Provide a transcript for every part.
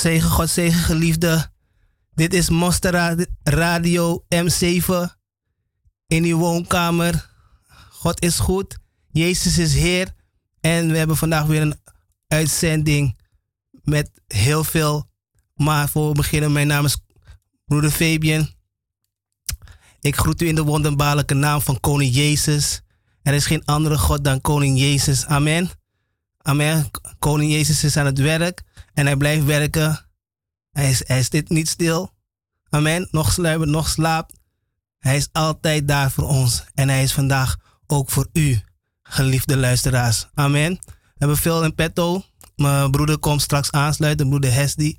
zegen, God zegen geliefde. Dit is Mostera Radio M7 in uw woonkamer. God is goed. Jezus is Heer. En we hebben vandaag weer een uitzending met heel veel. Maar voor we beginnen, mijn naam is broeder Fabian. Ik groet u in de wonderbaarlijke naam van Koning Jezus. Er is geen andere God dan Koning Jezus. Amen. Amen. Koning Jezus is aan het werk. En hij blijft werken. Hij, is, hij dit niet stil. Amen. Nog sluimert, nog slaapt. Hij is altijd daar voor ons. En hij is vandaag ook voor u, geliefde luisteraars. Amen. We hebben veel in petto. Mijn broeder komt straks aansluiten, broeder Hesdy.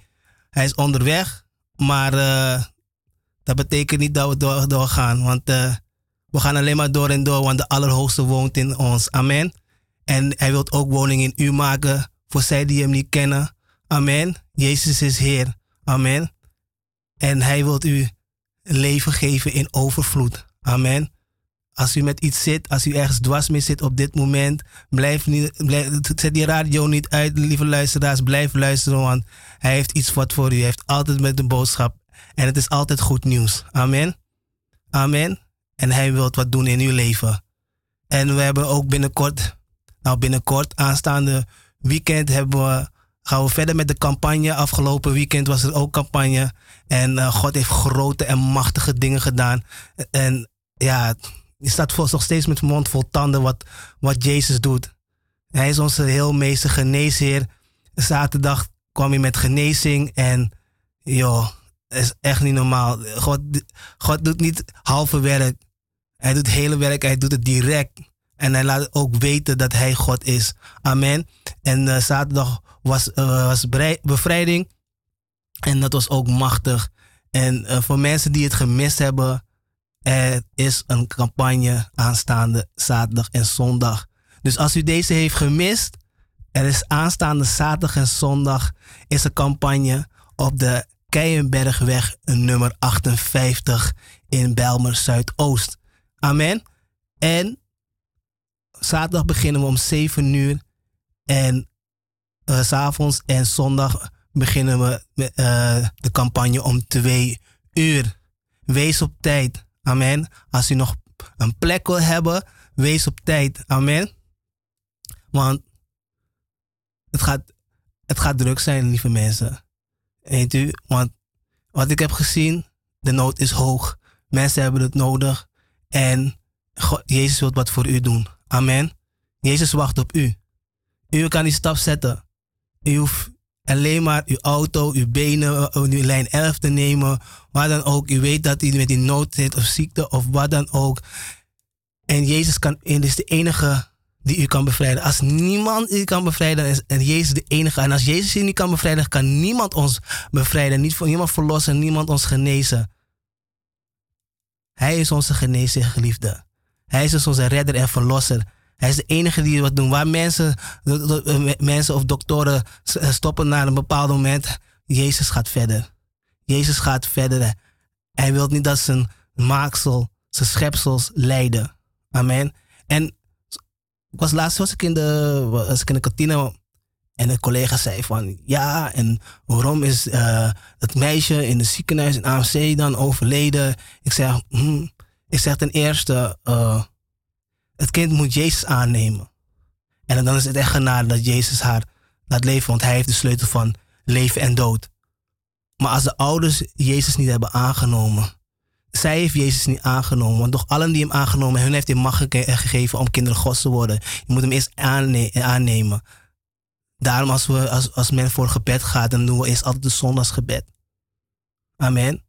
Hij is onderweg. Maar uh, dat betekent niet dat we door, doorgaan. Want uh, we gaan alleen maar door en door, want de Allerhoogste woont in ons. Amen. En hij wil ook woning in u maken voor zij die hem niet kennen. Amen. Jezus is Heer. Amen. En Hij wil u leven geven in overvloed. Amen. Als u met iets zit, als u ergens dwars mee zit op dit moment, blijf niet, blijf, zet die radio niet uit, lieve luisteraars. Blijf luisteren, want Hij heeft iets wat voor u. Hij heeft altijd met de boodschap. En het is altijd goed nieuws. Amen. Amen. En Hij wil wat doen in uw leven. En we hebben ook binnenkort, nou binnenkort, aanstaande weekend, hebben we gaan we verder met de campagne. Afgelopen weekend was er ook campagne. En uh, God heeft grote en machtige dingen gedaan. En ja, je staat voor nog steeds met mond vol tanden wat, wat Jezus doet. Hij is onze heel meeste geneesheer. Zaterdag kwam hij met genezing. En joh, is echt niet normaal. God, God doet niet halve werk. Hij doet hele werk. Hij doet het direct. En hij laat ook weten dat hij God is. Amen. En uh, zaterdag was, uh, was bevrijding. En dat was ook machtig. En uh, voor mensen die het gemist hebben, er is een campagne aanstaande zaterdag en zondag. Dus als u deze heeft gemist, er is aanstaande zaterdag en zondag is een campagne op de Keienbergweg nummer 58 in Belmer Zuidoost. Amen. En zaterdag beginnen we om 7 uur en s avonds en zondag beginnen we met, uh, de campagne om twee uur. Wees op tijd. Amen. Als u nog een plek wil hebben, wees op tijd. Amen. Want het gaat, het gaat druk zijn, lieve mensen. Weet u, want wat ik heb gezien, de nood is hoog. Mensen hebben het nodig. En God, Jezus wil wat voor u doen. Amen. Jezus wacht op u. U kan die stap zetten. U hoeft alleen maar uw auto, uw benen, uw lijn 11 te nemen. Waar dan ook. U weet dat u met die nood zit of ziekte of wat dan ook. En Jezus kan, is de enige die u kan bevrijden. Als niemand u kan bevrijden, is en Jezus de enige. En als Jezus u niet kan bevrijden, kan niemand ons bevrijden. Niet, niemand verlossen, niemand ons genezen. Hij is onze genezer, geliefde. Hij is dus onze redder en verlosser. Hij is de enige die wat doen. Waar mensen, mensen of doktoren stoppen na een bepaald moment. Jezus gaat verder. Jezus gaat verder. Hij wil niet dat zijn maaksel, zijn schepsels lijden. Amen. En ik was laatst was ik in de, was ik in de kantine en een collega zei van ja, en waarom is uh, het meisje in het ziekenhuis in AMC dan overleden? Ik zeg, hm, ik zeg ten eerste, het kind moet Jezus aannemen. En dan is het echt genade dat Jezus haar laat leven, want hij heeft de sleutel van leven en dood. Maar als de ouders Jezus niet hebben aangenomen, zij heeft Jezus niet aangenomen. Want toch allen die hem aangenomen hun heeft hij macht gegeven om kinderen gods te worden. Je moet hem eerst aannemen. Daarom als, we, als, als men voor gebed gaat, dan doen we eerst altijd de zondagsgebed. Amen.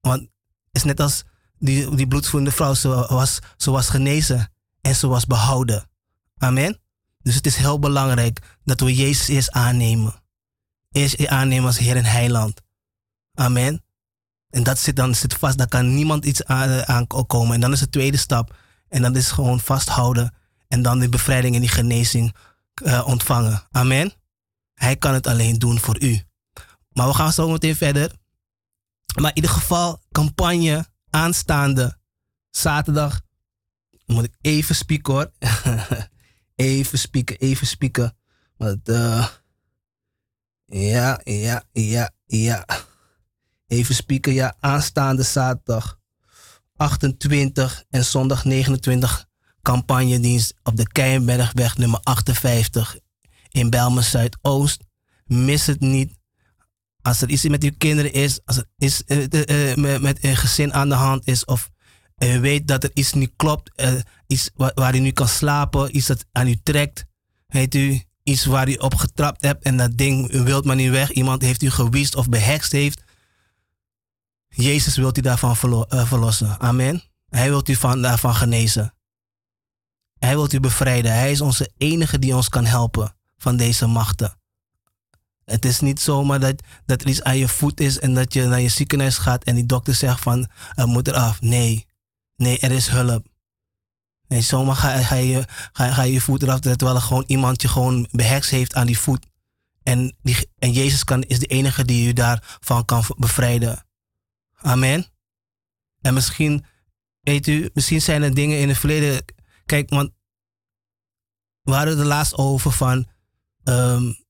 Want het is net als die, die vrouw, ze was, ze was genezen en ze was behouden. Amen. Dus het is heel belangrijk dat we Jezus eerst aannemen. Eerst aannemen als Heer en Heiland. Amen. En dat zit dan zit vast, daar kan niemand iets aankomen. En dan is de tweede stap. En dat is gewoon vasthouden. En dan die bevrijding en die genezing uh, ontvangen. Amen. Hij kan het alleen doen voor u. Maar we gaan zo meteen verder. Maar in ieder geval, campagne aanstaande zaterdag. Moet ik even spieken hoor. even spieken, even spieken. Want, uh, ja, ja, ja, ja. Even spieken, ja. Aanstaande zaterdag 28 en zondag 29 campagnedienst op de Keienbergweg nummer 58 in Belmen Zuidoost. Mis het niet. Als er iets met uw kinderen is, als er iets uh, uh, met, een gezin aan de hand is, of u weet dat er iets niet klopt, iets waar, waar, u nu kan slapen, iets dat aan u trekt, weet u, iets waar u op getrapt hebt en dat ding, u wilt maar niet weg, iemand heeft u gewiest of behekst heeft, Jezus wilt u daarvan verlossen. Amen. Hij wilt u van, daarvan genezen. Hij wilt u bevrijden. Hij is onze enige die ons kan helpen van deze machten. Het is niet zomaar dat, dat er iets aan je voet is en dat je naar je ziekenhuis gaat en die dokter zegt van er moet eraf. Nee, nee, er is hulp. Nee, zomaar ga, ga, je, ga, je voet eraf terwijl er gewoon iemand je gewoon beheks heeft aan die voet. En, die, en Jezus kan, is de enige die u daarvan kan bevrijden. Amen. En misschien, weet u, misschien zijn er dingen in het verleden. Kijk, want we hadden er laatst over van. Um,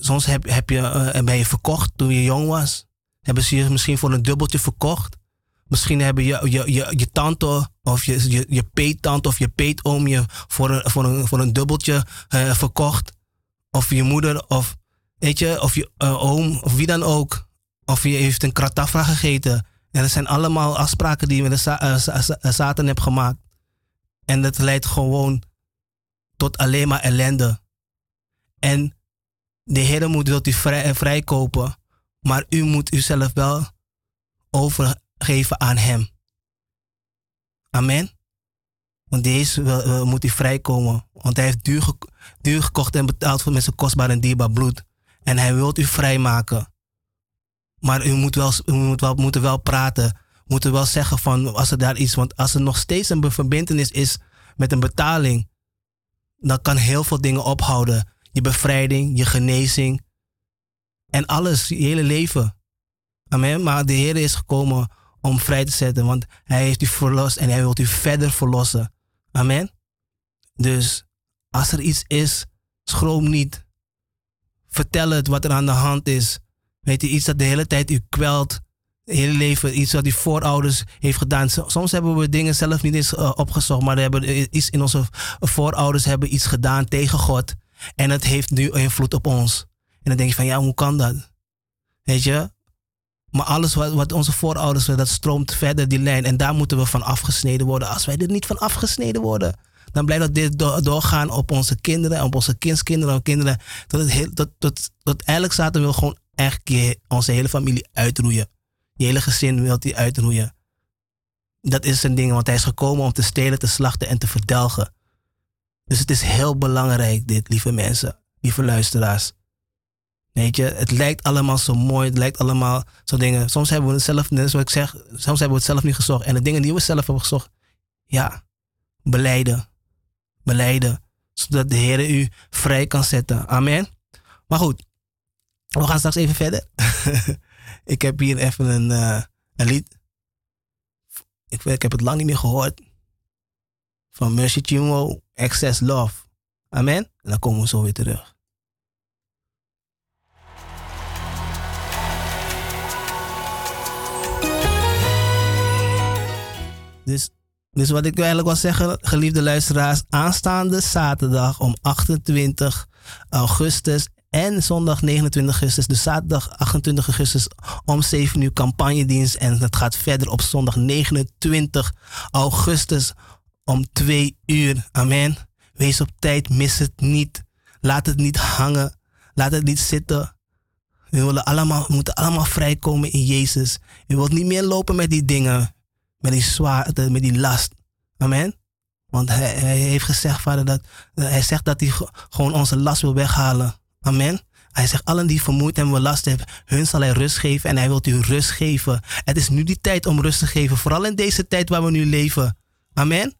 soms heb, heb je, uh, ben je verkocht toen je jong was. Hebben ze je misschien voor een dubbeltje verkocht. Misschien hebben je, je, je, je tante of je, je, je peettante of je peetoom je voor een, voor een, voor een dubbeltje uh, verkocht. Of je moeder of, weet je, of je uh, oom of wie dan ook. Of je heeft een kratafra gegeten. En dat zijn allemaal afspraken die je met de Satan hebt gemaakt. En dat leidt gewoon tot alleen maar ellende. En de Heer moet wilt u vrij, vrijkopen, maar u moet uzelf wel overgeven aan Hem. Amen. Want deze moet u vrijkomen. Want hij heeft duur, duur gekocht en betaald voor met zijn kostbaar en dierbaar bloed. En hij wil u vrijmaken. Maar u moet wel, u moet wel, moeten wel praten. Moeten wel zeggen van als er daar iets. Want als er nog steeds een verbindenis is met een betaling. Dan kan heel veel dingen ophouden. Je bevrijding, je genezing. En alles, je hele leven. Amen. Maar de Heer is gekomen om vrij te zetten. Want Hij heeft u verlost en Hij wil u verder verlossen. Amen. Dus als er iets is, schroom niet. Vertel het wat er aan de hand is. Weet je, iets dat de hele tijd u kwelt. Het hele leven, iets wat uw voorouders heeft gedaan. Soms hebben we dingen zelf niet eens uh, opgezocht, maar hebben iets in onze voorouders hebben iets gedaan tegen God. En het heeft nu invloed op ons. dan denk je van ja, hoe kan dat? Weet je? Maar alles wat, wat onze voorouders, dat stroomt verder die lijn. En daar moeten we van afgesneden worden. Als wij er niet van afgesneden worden, dan blijft dit doorgaan op onze kinderen, op onze kindskinderen, op kinderen. Tot, het heel, tot, tot, eigenlijk zaten we gewoon echt onze hele familie uitroeien. Je hele gezin wil hij uitroeien. Dat is zijn ding, want hij is gekomen om te stelen, te slachten en te verdelgen. Dus het is heel belangrijk, dit, lieve mensen, lieve luisteraars. Weet je, het lijkt allemaal zo mooi, het lijkt allemaal zo dingen. Soms hebben we het zelf, net zoals ik zeg, soms hebben we het zelf niet gezocht. En de dingen die we zelf hebben gezocht, ja, beleiden. Beleiden. Zodat de Heer u vrij kan zetten. Amen. Maar goed, we gaan straks even verder. ik heb hier even een, uh, een lied. Ik, ik heb het lang niet meer gehoord. Van Mercy Chinwo, Excess Love. Amen. En dan komen we zo weer terug. Dus, dus wat ik eigenlijk wil zeggen, geliefde luisteraars, aanstaande zaterdag om 28 augustus en zondag 29 augustus, dus zaterdag 28 augustus om 7 uur campagnedienst. En dat gaat verder op zondag 29 augustus om 2 uur. Amen. Wees op tijd, mis het niet. Laat het niet hangen. Laat het niet zitten. We, willen allemaal, moeten allemaal vrijkomen in Jezus. Je wilt niet meer lopen met die dingen, met die zwaarte, met die last. Amen. Want hij, hij heeft gezegd, vader, dat hij zegt dat hij gewoon onze last wil weghalen. Amen. Hij zegt, allen die vermoeid en last hebben, hun zal hij rust geven en hij wil u rust geven. Het is nu die tijd om rust te geven, vooral in deze tijd waar we nu leven. Amen.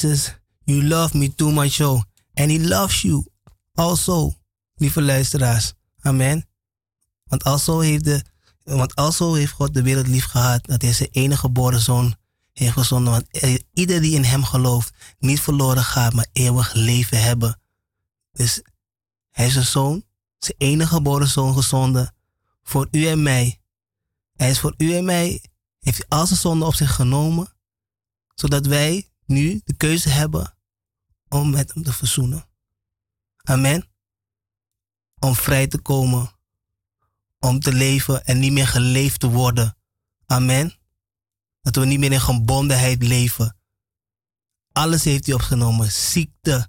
Jesus, you love me too much, oh. And he loves you also, lieve luisteraars. Amen. Want also heeft, de, want also heeft God de wereld lief gehad dat hij zijn enige geboren zoon heeft gezonden. Want ieder die in hem gelooft, niet verloren gaat, maar eeuwig leven hebben. Dus hij is zijn zoon, zijn enige geboren zoon gezonden voor u en mij. Hij is voor u en mij, heeft hij al zijn op zich genomen, zodat wij nu de keuze hebben om met hem te verzoenen. Amen. Om vrij te komen, om te leven en niet meer geleefd te worden. Amen. Dat we niet meer in gebondenheid leven. Alles heeft hij opgenomen. Ziekte,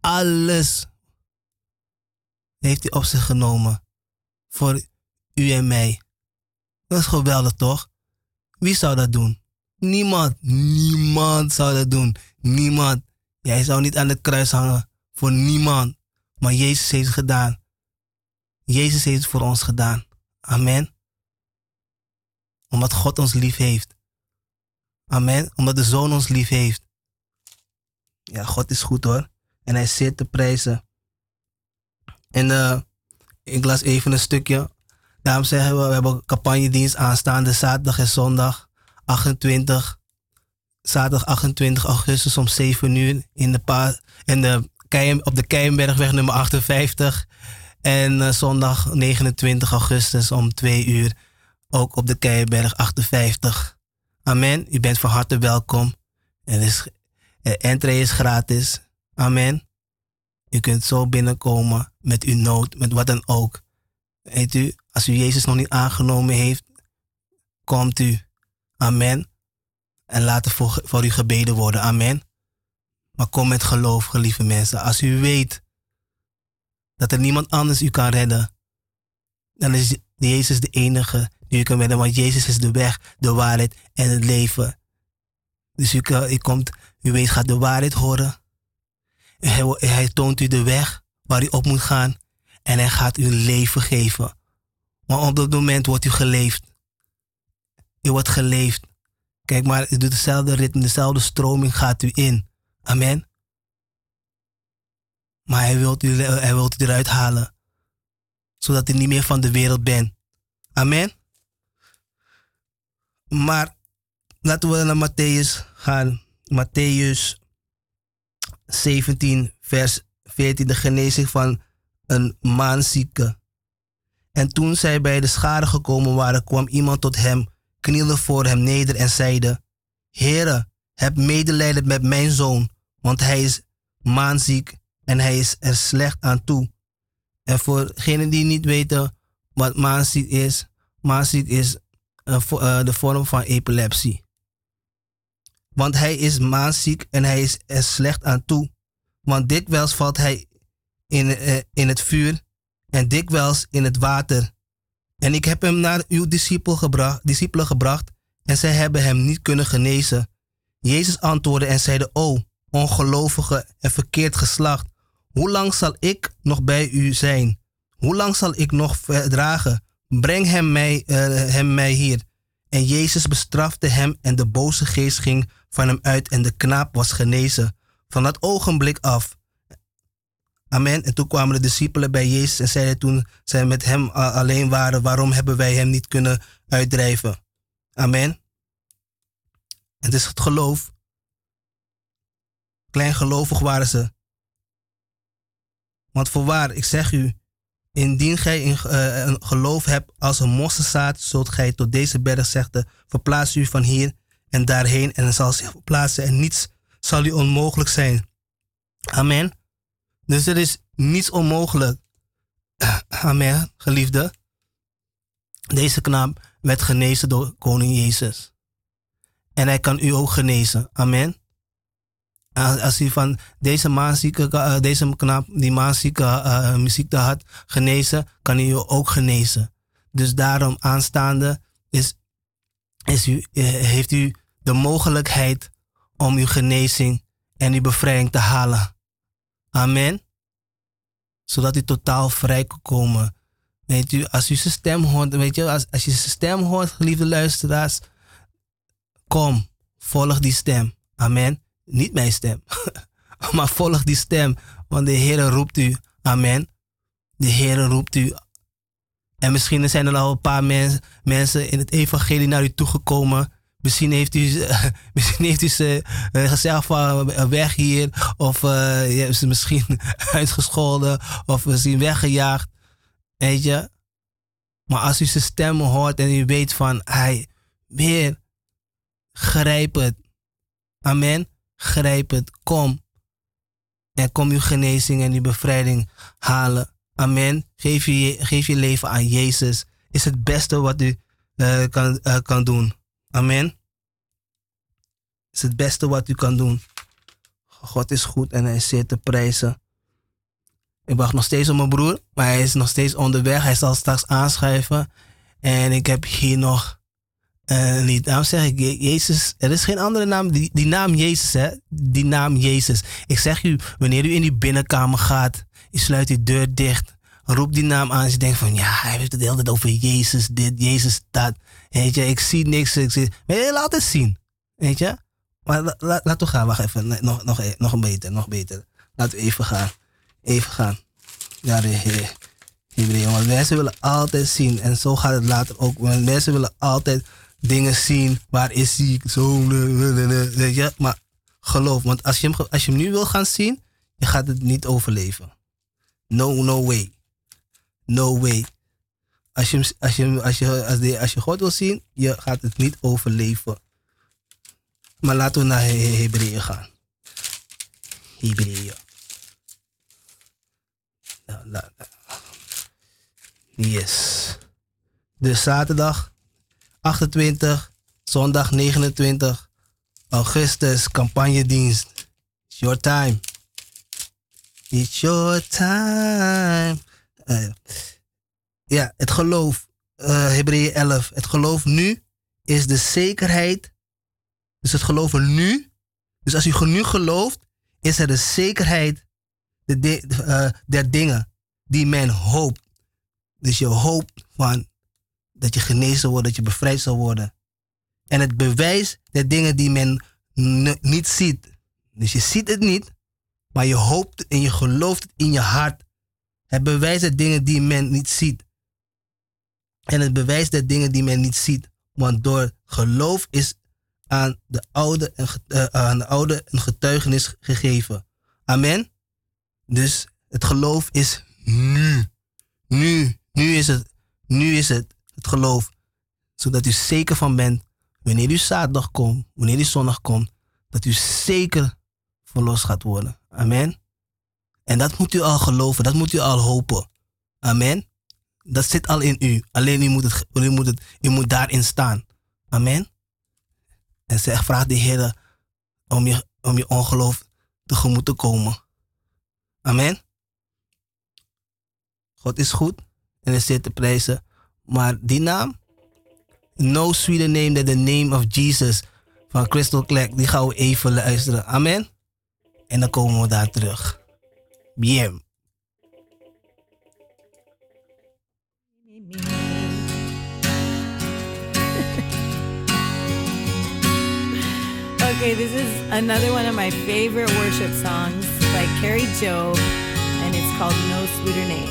alles heeft hij op zich genomen. Voor u en mij. Dat is geweldig toch? Wie zou dat doen? Niemand. Niemand zou dat doen. Niemand. Jij zou niet aan het kruis hangen. Voor niemand. Maar Jezus heeft het gedaan. Jezus heeft het voor ons gedaan. Amen. Omdat God ons lief heeft. Amen. Omdat de Zoon ons lief heeft. Ja, God is goed hoor. En hij zit te prijzen. En uh, ik las even een stukje. Daarom zeggen we, we hebben campagnedienst aanstaande zaterdag en zondag 28. Zaterdag 28 augustus om 7 uur in de, pa in de op de Keienbergweg nummer 58. En uh, zondag 29 augustus om 2 uur ook op de Keienberg 58. Amen. U bent van harte welkom. En is, uh, entree is gratis. Amen. U kunt zo binnenkomen met uw nood, met wat dan ook. Weet u, als u Jezus nog niet aangenomen heeft, komt u. Amen. En laat er voor, voor u gebeden worden. Amen. Maar kom met geloof, gelieve mensen. Als u weet dat er niemand anders u kan redden, dan is Jezus de enige die u kan redden. Want Jezus is de weg, de waarheid en het leven. Dus u, u, komt, u weet, gaat de waarheid horen. Hij, hij toont u de weg waar u op moet gaan. En hij gaat u leven geven. Maar op dat moment wordt u geleefd. U wordt geleefd. Kijk maar, u doet dezelfde ritme, dezelfde stroming gaat u in. Amen. Maar hij wil u, hij wilt u eruit halen. Zodat u niet meer van de wereld bent. Amen. Maar laten we naar Matthäus gaan. Matthäus 17, vers 14. De genezing van een maanzieke. En toen zij bij de schade gekomen waren, kwam iemand tot hem, knielde voor hem neder en zeide: Heere, heb medelijden met mijn zoon, want hij is maanziek en hij is er slecht aan toe. En voor degenen die niet weten wat maanziek is, maanziek is uh, de vorm van epilepsie. Want hij is maanziek en hij is er slecht aan toe. Want dikwijls valt hij in, uh, in het vuur en dikwijls in het water. En ik heb hem naar uw discipel gebracht, discipelen gebracht en zij hebben hem niet kunnen genezen. Jezus antwoordde en zeide, O, ongelovige en verkeerd geslacht, hoe lang zal ik nog bij u zijn? Hoe lang zal ik nog verdragen? Breng hem mij, uh, hem mij hier. En Jezus bestrafte hem en de boze geest ging van hem uit en de knaap was genezen. Van dat ogenblik af Amen. En toen kwamen de discipelen bij Jezus en zeiden toen zij met hem alleen waren, waarom hebben wij hem niet kunnen uitdrijven? Amen. Het is het geloof. Kleingelovig waren ze. Want voorwaar, ik zeg u, indien gij een geloof hebt als een mosselzaad, zult gij tot deze berg zeggen, verplaats u van hier en daarheen en zal zich verplaatsen en niets zal u onmogelijk zijn. Amen. Dus er is niets onmogelijk. Amen, geliefde. Deze knaap werd genezen door koning Jezus. En hij kan u ook genezen. Amen. Als u van deze maanzieke, uh, deze knaap die maanzieke uh, muziek had genezen, kan hij u ook genezen. Dus daarom aanstaande is, is u, heeft u de mogelijkheid om uw genezing en uw bevrijding te halen. Amen. Zodat u totaal vrij kan komen. Weet u, als u zijn stem hoort, weet je, als, als je zijn stem hoort, geliefde luisteraars, kom, volg die stem. Amen. niet mijn stem. maar volg die stem, want de Heer roept u. Amen. De Heer roept u. En misschien zijn er al een paar mensen in het evangelie naar u toegekomen. Misschien heeft u, misschien heeft u ze gezegd van weg hier. Of uh, je hebt ze misschien uitgescholden. Of misschien weggejaagd. Weet je. Maar als u zijn stemmen hoort en u weet van, hij, weer, grijp het. Amen. Grijp het. Kom. En kom uw genezing en uw bevrijding halen. Amen. Geef je, geef je leven aan Jezus. Is het beste wat u uh, kan, kan doen. Amen. Is het beste wat u kan doen. God is goed en hij is zeer te prijzen. Ik wacht nog steeds op mijn broer, maar hij is nog steeds onderweg. Hij zal straks aanschuiven. En ik heb hier nog uh, die naam zeg ik, Jezus, er is geen andere naam. Die, die naam Jezus, hè? Die naam Jezus. Ik zeg u, wanneer u in die binnenkamer gaat, je sluit die deur dicht. Roep die naam aan. Als je denkt van, ja, hij heeft het de hele tijd over Jezus, dit, Jezus, dat. Weet je, ik zie niks. Ik zie, maar je laat het zien. Weet je? Maar la, la, laten we gaan. Wacht even. Nee, nog, nog, nog een beter, nog beter. Laten we even gaan. Even gaan. Ja, Heer. Want mensen willen altijd zien. En zo gaat het later ook. Want mensen willen altijd dingen zien. Waar is hij? Zo. Weet je? Maar geloof. Want als je, hem, als je hem nu wil gaan zien. Je gaat het niet overleven. No, no way. No way. Als je, als je, als je, als je, als je God wil zien, je gaat het niet overleven. Maar laten we naar Hebreeën gaan. Hebreeën. Yes. Dus zaterdag 28, zondag 29 augustus, campagnedienst. It's your time. It's your time. Uh, ja, het geloof. Uh, Hebreeën 11. Het geloof nu is de zekerheid. Dus het geloven nu. Dus als u nu gelooft, is er de zekerheid de, de, uh, der dingen die men hoopt. Dus je hoopt van dat je genezen wordt, dat je bevrijd zal worden. En het bewijs der dingen die men niet ziet. Dus je ziet het niet, maar je hoopt en je gelooft het in je hart. Het bewijs der dingen die men niet ziet. En het bewijs der dingen die men niet ziet. Want door geloof is aan de oude, aan de oude een getuigenis gegeven. Amen. Dus het geloof is nu. Nu. Nu is het. Nu is het. Het geloof. Zodat u zeker van bent. Wanneer u zaterdag komt. Wanneer u zondag komt. Dat u zeker verlost gaat worden. Amen. En dat moet u al geloven. Dat moet u al hopen. Amen. Dat zit al in u. Alleen u moet, het, u moet, het, u moet daarin staan. Amen. En zeg, vraag de Heer om je, om je ongeloof tegemoet te komen. Amen. God is goed en is zit te prijzen. Maar die naam, no sweeter name than the name of Jesus van Crystal Clark, die gaan we even luisteren. Amen. En dan komen we daar terug. Bien. Okay, this is another one of my favorite worship songs by Carrie Job, and it's called No Sweeter Name.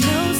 No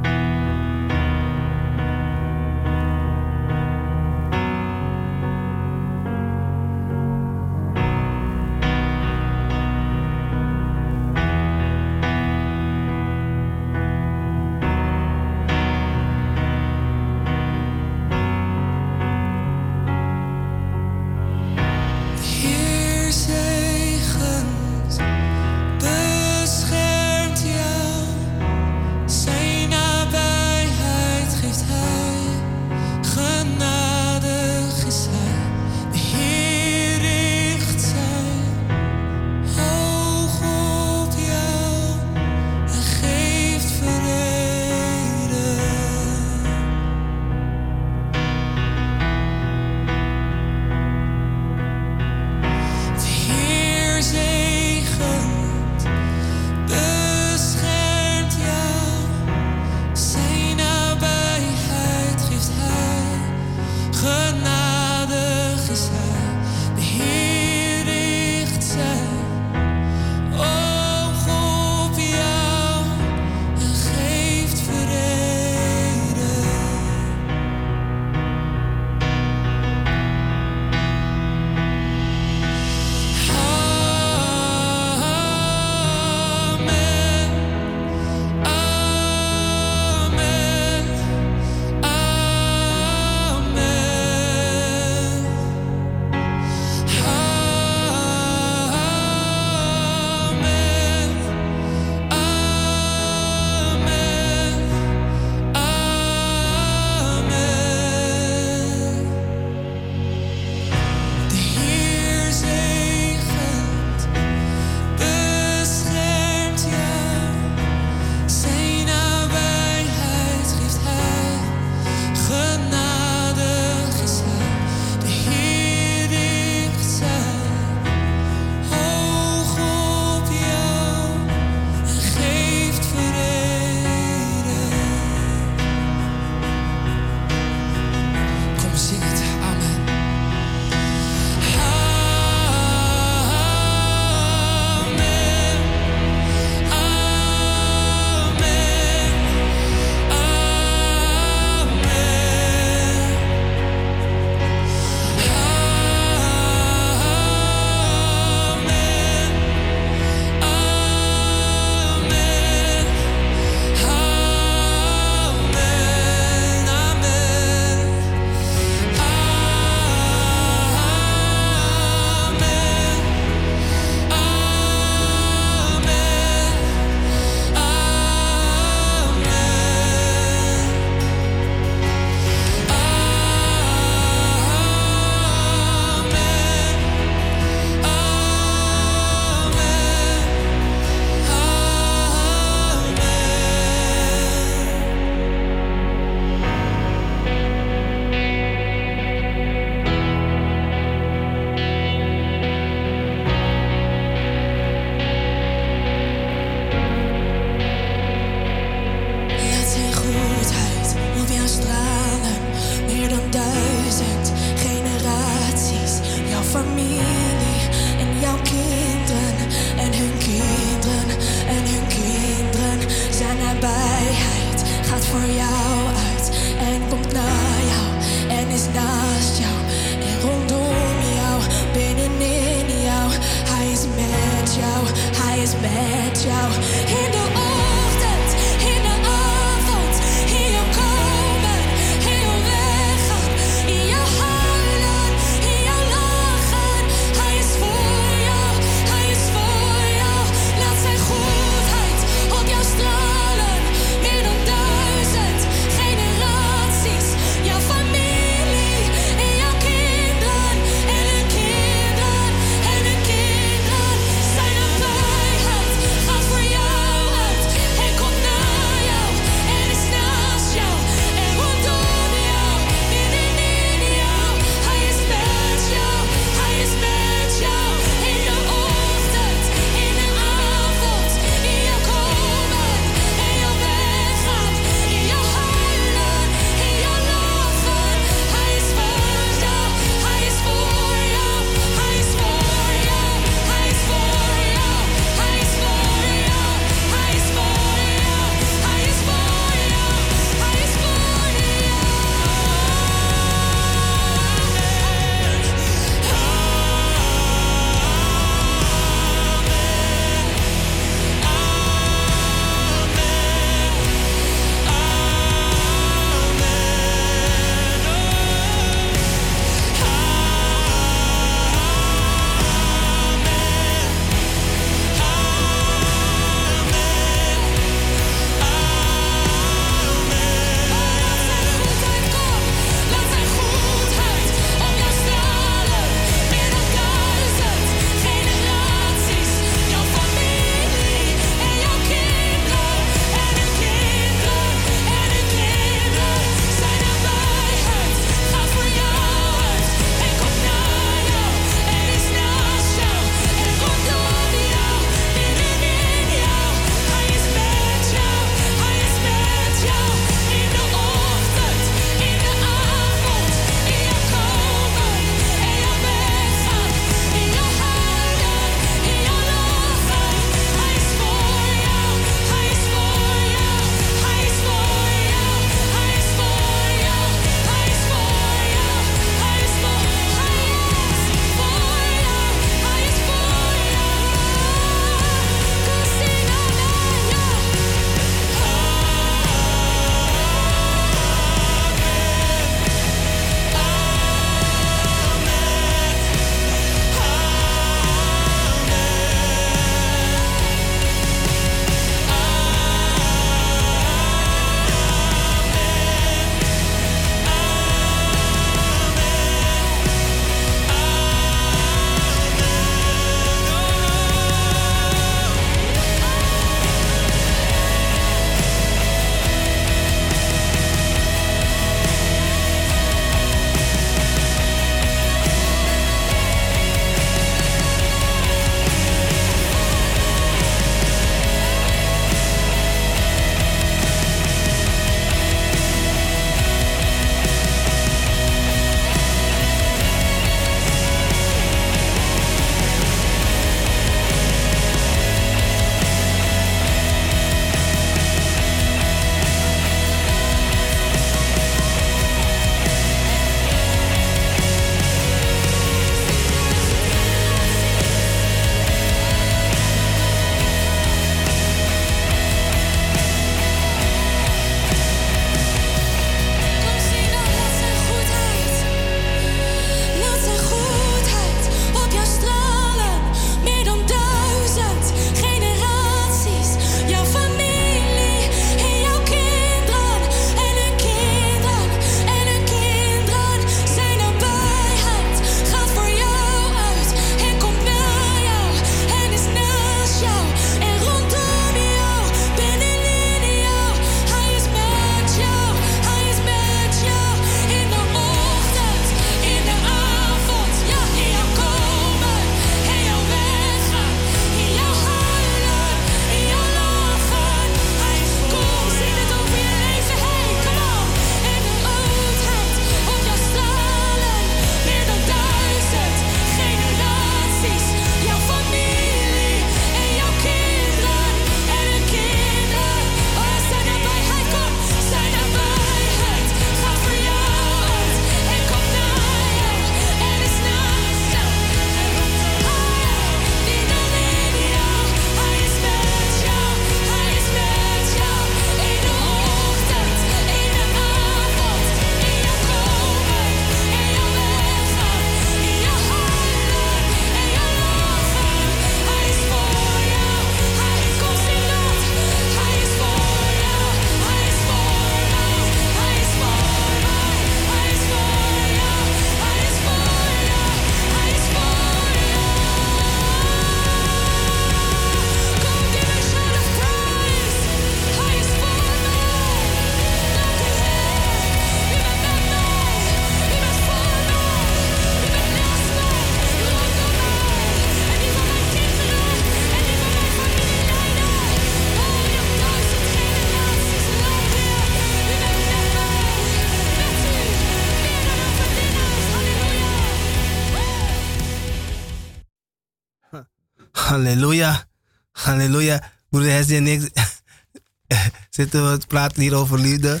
Halleluja. Halleluja. Broeder Hessie en ik zitten we te praten hier over liefde.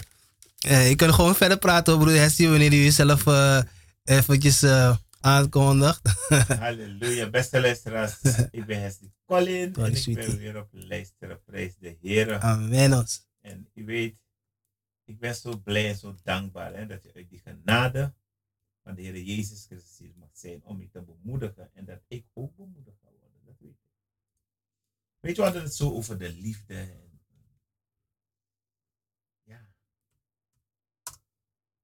Uh, je kunt gewoon verder praten over broeder Hessie wanneer je jezelf uh, eventjes uh, aankondigt. Halleluja. Beste luisteraars, ik ben Hessie Colin en ik ben weer op luisteren. Prijs de Heer. Amen. En u weet, ik ben zo blij en zo dankbaar hè, dat je uit die genade van de Heer Jezus Christus hier mag zijn om je te bemoedigen en dat ik ook bemoedigd kan worden. Dat weet je. Weet je, we hadden het zo over de liefde. Ja.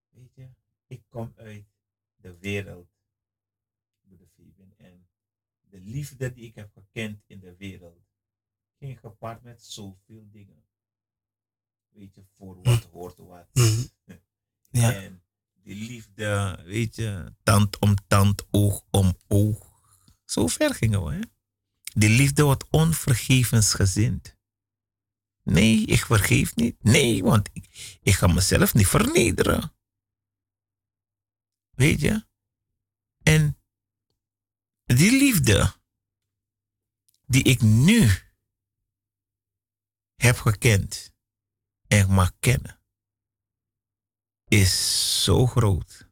Weet je, ik kom uit de wereld, en de liefde die ik heb gekend in de wereld ging gepaard met zoveel dingen. Weet je, voor wat hoort wat. Mhm. Ja. En die liefde, weet je, tand om tand, oog om oog. Zo ver gingen we, hè? Die liefde wordt onvergevensgezind. Nee, ik vergeef niet. Nee, want ik, ik ga mezelf niet vernederen. Weet je? En die liefde die ik nu heb gekend en mag kennen, is zo groot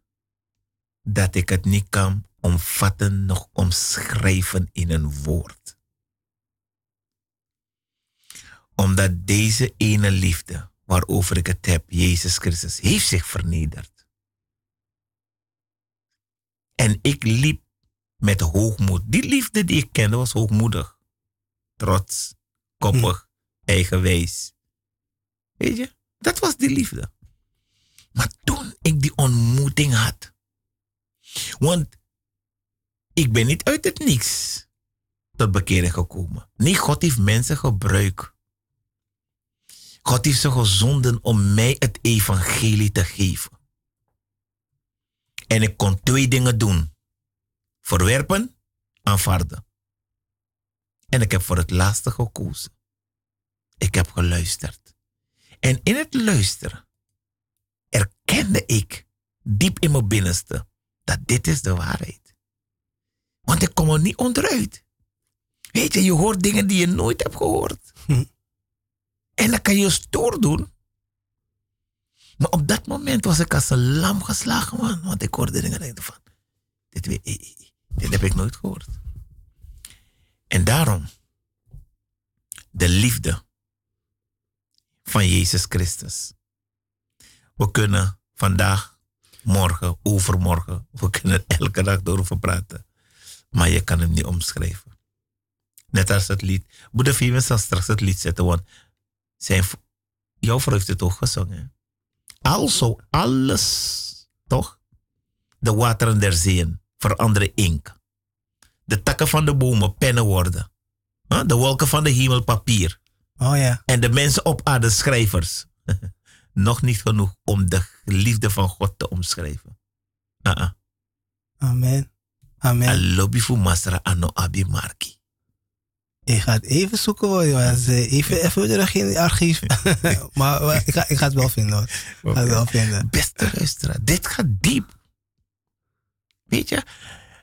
dat ik het niet kan omvatten, nog omschrijven in een woord. Omdat deze ene liefde waarover ik het heb, Jezus Christus, heeft zich vernederd. En ik liep met hoogmoed. Die liefde die ik kende was hoogmoedig. Trots, koppig, hm. eigenwijs. Weet je, dat was die liefde. Maar toen ik die ontmoeting had. Want ik ben niet uit het niks tot bekering gekomen. Nee, God heeft mensen gebruikt. God heeft ze gezonden om mij het evangelie te geven. En ik kon twee dingen doen. Verwerpen, aanvaarden. En ik heb voor het laatste gekozen. Ik heb geluisterd. En in het luisteren erkende ik diep in mijn binnenste dat dit is de waarheid. Want ik kom er niet onderuit. Weet je, je hoort dingen die je nooit hebt gehoord. Hm. En dan kan je stoor doen. Maar op dat moment was ik als een lam geslagen, man. Want ik hoorde dingen en van, dit, dit heb ik nooit gehoord. En daarom, de liefde van Jezus Christus. We kunnen vandaag, morgen, overmorgen, we kunnen elke dag door praten. Maar je kan hem niet omschrijven. Net als het lied. Boede Fiemen zal straks het lied zetten, want zijn, jouw vrouw heeft het ook gezongen. Also, alles, toch? De wateren der zeeën veranderen ink. De takken van de bomen pennen worden. De wolken van de hemel papier. Oh ja. En de mensen op aarde schrijvers. Nog niet genoeg om de liefde van God te omschrijven. Uh -uh. Amen. Amen. Lobby voor Masra Ano Abi Marki. Ik ga het even zoeken hoor. Even, even terug het archief. maar, ik, ga, ik ga het wel vinden hoor. Ik ga het wel vinden. Beste luisteraar, dit gaat diep. Weet je?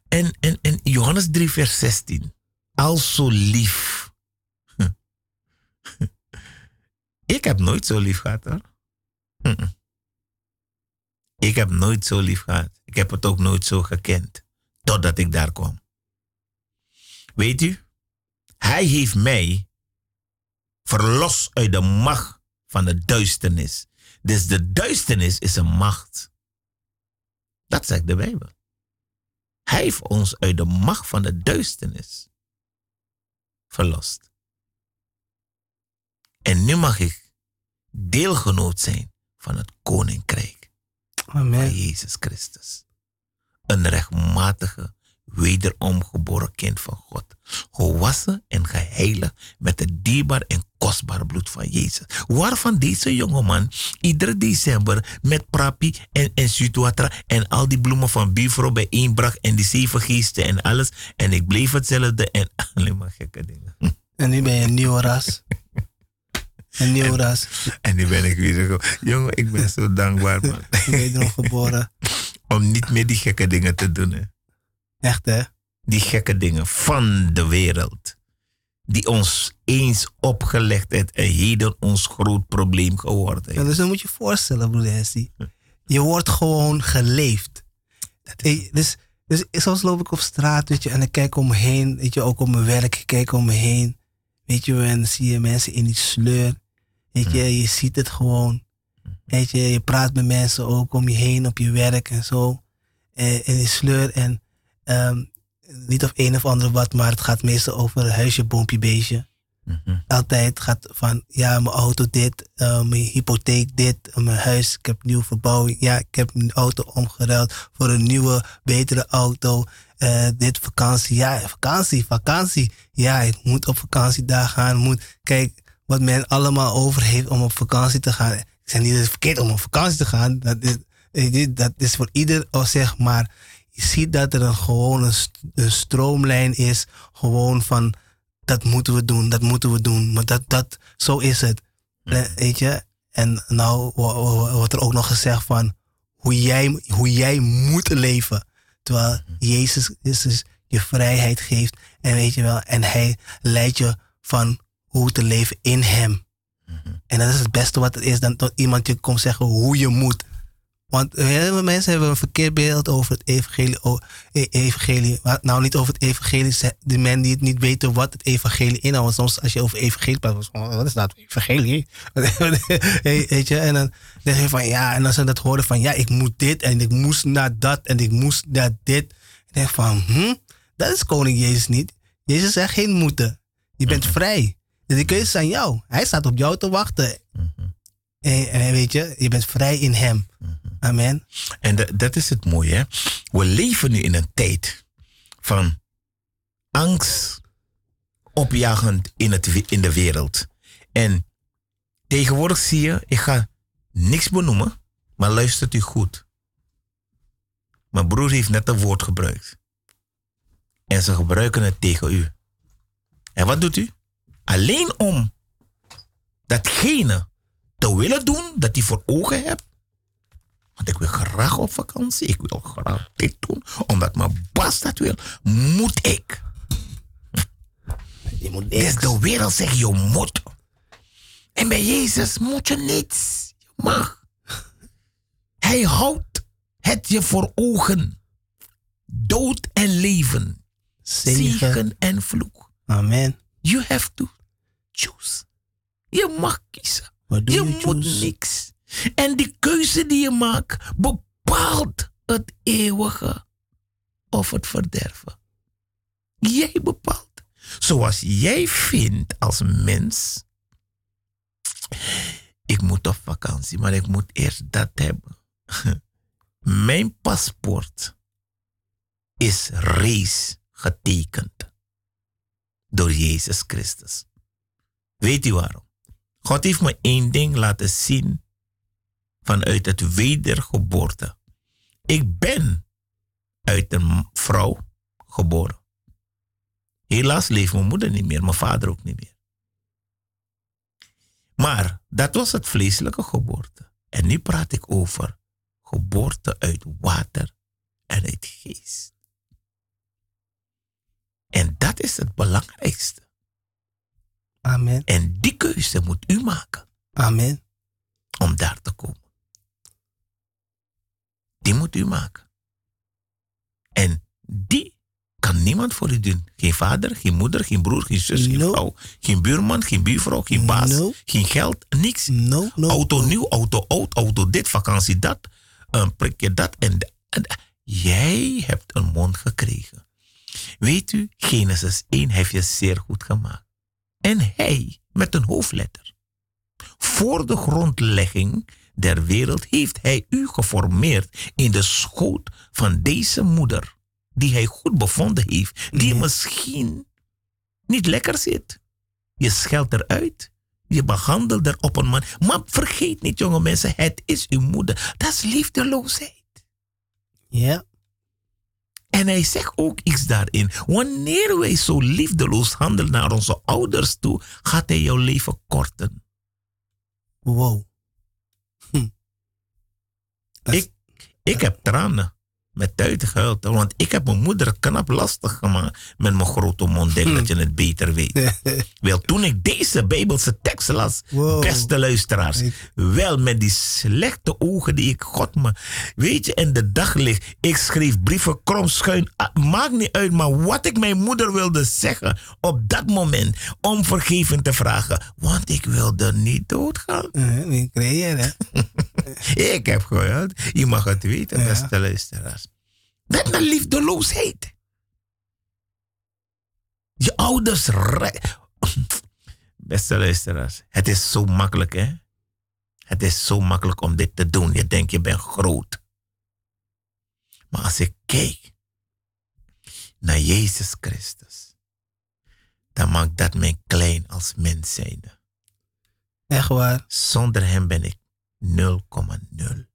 En, en, en Johannes 3 vers 16. Al zo lief. ik heb nooit zo lief gehad hoor. Ik heb nooit zo lief gehad. Ik heb het ook nooit zo gekend. Totdat ik daar kwam. Weet u? Hij heeft mij verlost uit de macht van de duisternis. Dus de duisternis is een macht. Dat zegt de Bijbel. Hij heeft ons uit de macht van de duisternis verlost. En nu mag ik deelgenoot zijn van het koninkrijk Amen. van Jezus Christus. Een rechtmatige wederom geboren kind van God. Gewassen en geheiligd met het dierbaar en kostbaar bloed van Jezus. Waarvan deze jongeman iedere december met prapi en, en en al die bloemen van bijvrouw bijeenbracht en die zeven geesten en alles. En ik bleef hetzelfde en alleen maar gekke dingen. En nu ben je een nieuwe ras. Een nieuwe ras. En nu ben ik weer Jongen, ik ben zo dankbaar man. Wederom geboren. Om niet meer die gekke dingen te doen. Hè. Echt hè? Die gekke dingen van de wereld. die ons eens opgelegd heeft en heden ons groot probleem geworden is. Ja, dus dan moet je je voorstellen, broeder Hessie. Je wordt gewoon geleefd. Eh, Dus, dus soms loop ik op straat, weet je, en ik kijk om me heen, weet je, ook op mijn werk, ik kijk om me heen. Weet je, en dan zie je mensen in die sleur. Weet je, je ziet het gewoon. Weet je, je praat met mensen ook om je heen op je werk en zo. En, in die sleur en ehm, niet of een of ander wat, maar het gaat meestal over huisje, boompje, beestje. Altijd gaat van, ja, mijn auto dit, eh, mijn hypotheek dit, mijn huis, ik heb nieuwe verbouwing. Ja, ik heb mijn auto omgeruild voor een nieuwe, betere auto. Eh, dit vakantie, ja, vakantie, vakantie. Ja, ik moet op vakantie daar gaan. Moet, kijk, wat men allemaal over heeft om op vakantie te gaan. Ik zeg niet dat het verkeerd om op vakantie te gaan. Dat is, dat is voor ieder, zeg maar. Je ziet dat er een, gewoon een, st- een stroomlijn is. Gewoon van, dat moeten we doen, dat moeten we doen. Maar dat, dat, zo is het. Eh, Weet je? En nou wo- wo- wordt er ook nog gezegd van hoe jij, hoe jij moet leven. Terwijl Jezus Christus je vrijheid geeft. En weet je wel, en hij leidt je van hoe te leven in hem. En dat is het beste wat er is, dan dat iemand je komt zeggen hoe je moet. Want heel veel mensen hebben een verkeerd beeld over het evangelie. o- e- evangelie. Nou, niet over het evangelie. De mensen die het niet weten wat het evangelie inhoudt. Soms als je over evangelie praat, het wat is dat? Evangelie? Weet je? En dan zeg je van ja. En als ze dat horen van ja, ik moet dit en ik moest naar dat en ik moest naar dit. Ik denk van, hm, dat is koning Jezus niet. Jezus zegt geen moeten. Je bent vrij. Dus die keuze is aan jou. Hij staat op jou te wachten. En, en weet je, je bent vrij in hem. Amen. En da- dat is het mooie. Hè? We leven nu in een tijd van angst opjagend in, het, in de wereld. En tegenwoordig zie je, ik ga niks benoemen, maar luistert u goed. Mijn broer heeft net een woord gebruikt. En ze gebruiken het tegen u. En wat doet u? Alleen om datgene te willen doen dat hij voor ogen hebt, want ik wil graag op vakantie. Ik wil graag dit doen. Omdat mijn baas dat wil. Moet ik. Je moet Dus de wereld zegt je moet. En bij Jezus moet je niets. Je mag. Hij houdt het je voor ogen. Dood en leven. Zegen. Zegen en vloek. Amen. You have to choose. Je mag kiezen. Wat doe Je moet choose? niks. En die keuze die je maakt bepaalt het eeuwige of het verderven. Jij bepaalt. Zoals jij vindt als mens. Ik moet op vakantie, maar ik moet eerst dat hebben. Mijn paspoort is reeds getekend door Jezus Christus. Weet u waarom? God heeft me één ding laten zien vanuit het wedergeboorte. Ik ben uit een vrouw geboren. Helaas leeft mijn moeder niet meer, mijn vader ook niet meer. Maar dat was het vleeselijke geboorte. En nu praat ik over geboorte uit water en uit geest. En dat is het belangrijkste. Amen. En die keuze moet u maken Amen. om daar te komen. Die moet u maken. En die kan niemand voor u doen. Geen vader, geen moeder, geen broer, geen zus, geen vrouw, geen buurman, geen buurvrouw, geen baas, No. geen geld, niks. No, auto nieuw, auto oud, auto dit, vakantie dat, een prikje dat. En, jij hebt een mond gekregen. Weet u, Genesis 1 heeft je zeer goed gemaakt. En hij, met een hoofdletter. Voor de grondlegging der wereld heeft hij u geformeerd in de schoot van deze moeder, die hij goed bevonden heeft, die misschien niet lekker zit. Je scheldt eruit, je behandelt er op een man. Maar vergeet niet, jonge mensen, het is uw moeder. Dat is liefdeloosheid. Ja. En hij zegt ook iets daarin. Wanneer wij zo liefdeloos handelen naar onze ouders toe, gaat hij jouw leven korten. Wow. Hm. Ik, ik heb tranen met tuiten gehuild. Want ik heb mijn moeder knap lastig gemaakt met mijn grote mond. Denk dat je het beter weet. wel, toen ik deze Bijbelse tekst las, beste luisteraars. Wel met die slechte ogen die ik God me, weet je, in de dag ligt. Ik schreef brieven krom schuin. Ah, maakt niet uit, maar wat ik mijn moeder wilde zeggen op dat moment. Om vergeving te vragen. Want ik wilde niet doodgaan. Uh, creëren. ik heb gehoord. Je mag het weten, beste luisteraars. Dat is liefdeloosheid. Je ouders. Beste luisteraars, het is zo makkelijk, hè? Het is zo makkelijk om dit te doen. Je denkt, je bent groot. Maar als ik kijk naar Jezus Christus, dan maakt dat mij klein als mens zijnde. Echt waar. Zonder hem ben ik 0,0.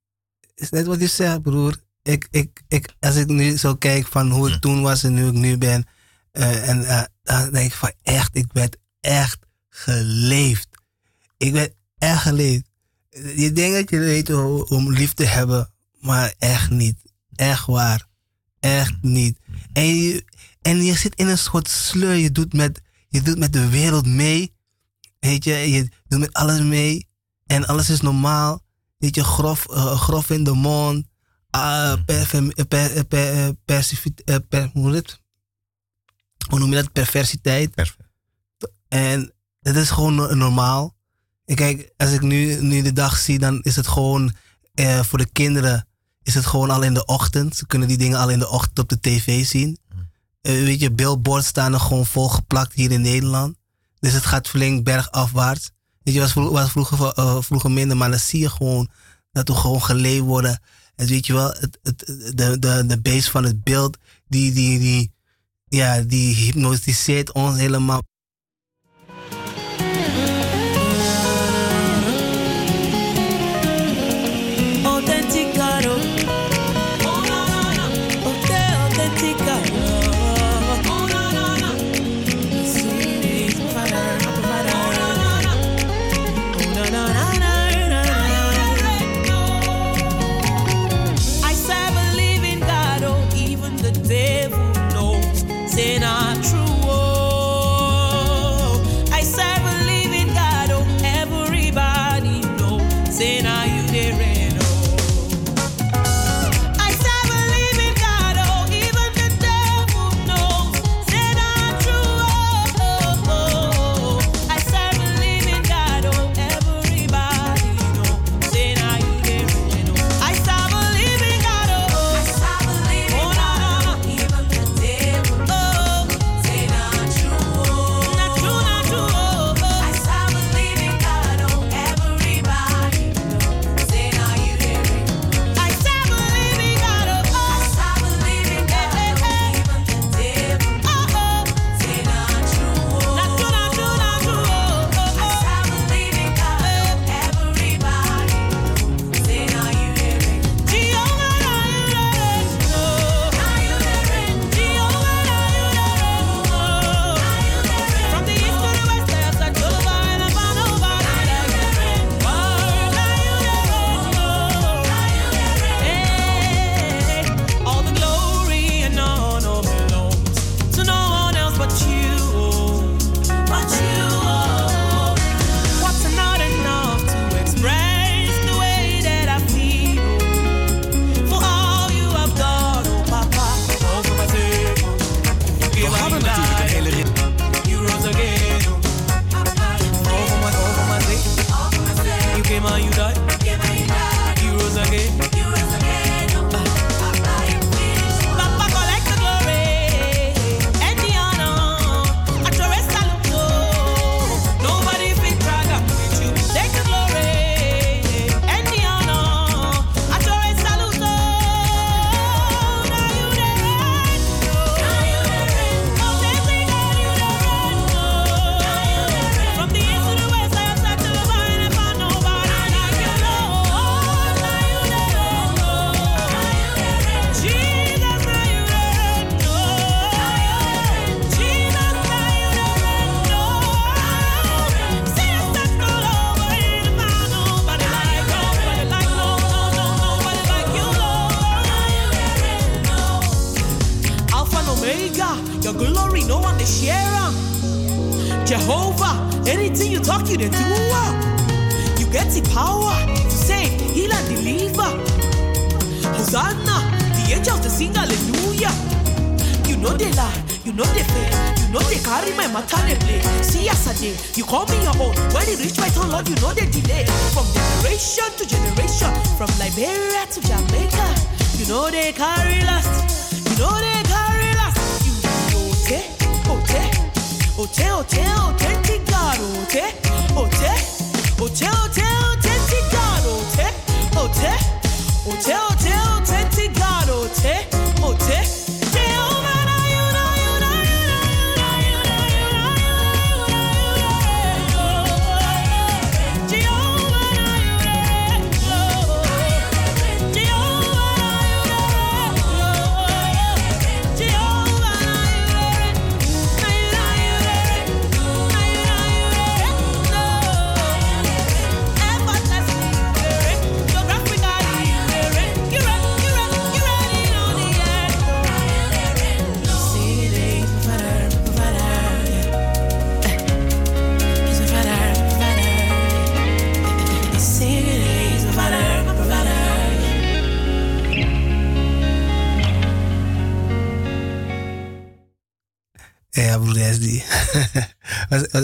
Is net wat je zegt, broer ik, ik, ik, als ik nu zo kijk van hoe ik toen was en nu ik nu ben, uh, en uh, dan denk ik van echt, ik werd echt geleefd. Ik werd echt geleefd. Je denkt dat je weet om lief te hebben, maar echt niet. Echt waar. Echt niet. En je, en je zit in een soort sleur. Je doet met, je doet met de wereld mee. Weet je, je doet met alles mee. En alles is normaal. Weet je, grof, uh, grof in de mond hoe noem je dat? Perversiteit. En het is gewoon normaal. En kijk, als ik nu, nu de dag zie, dan is het gewoon eh, voor de kinderen is het gewoon al in de ochtend. Ze kunnen die dingen al in de ochtend op de tv zien. Uh, weet je, billboards staan er gewoon volgeplakt hier in Nederland. Dus het gaat flink bergafwaarts. Weet je, was, was vroeger, uh, vroeger minder, maar dan zie je gewoon dat we gewoon geleefd worden het weet je wel, het, het, de, de, de base van het beeld, die, die, die, ja, die hypnotiseert ons helemaal.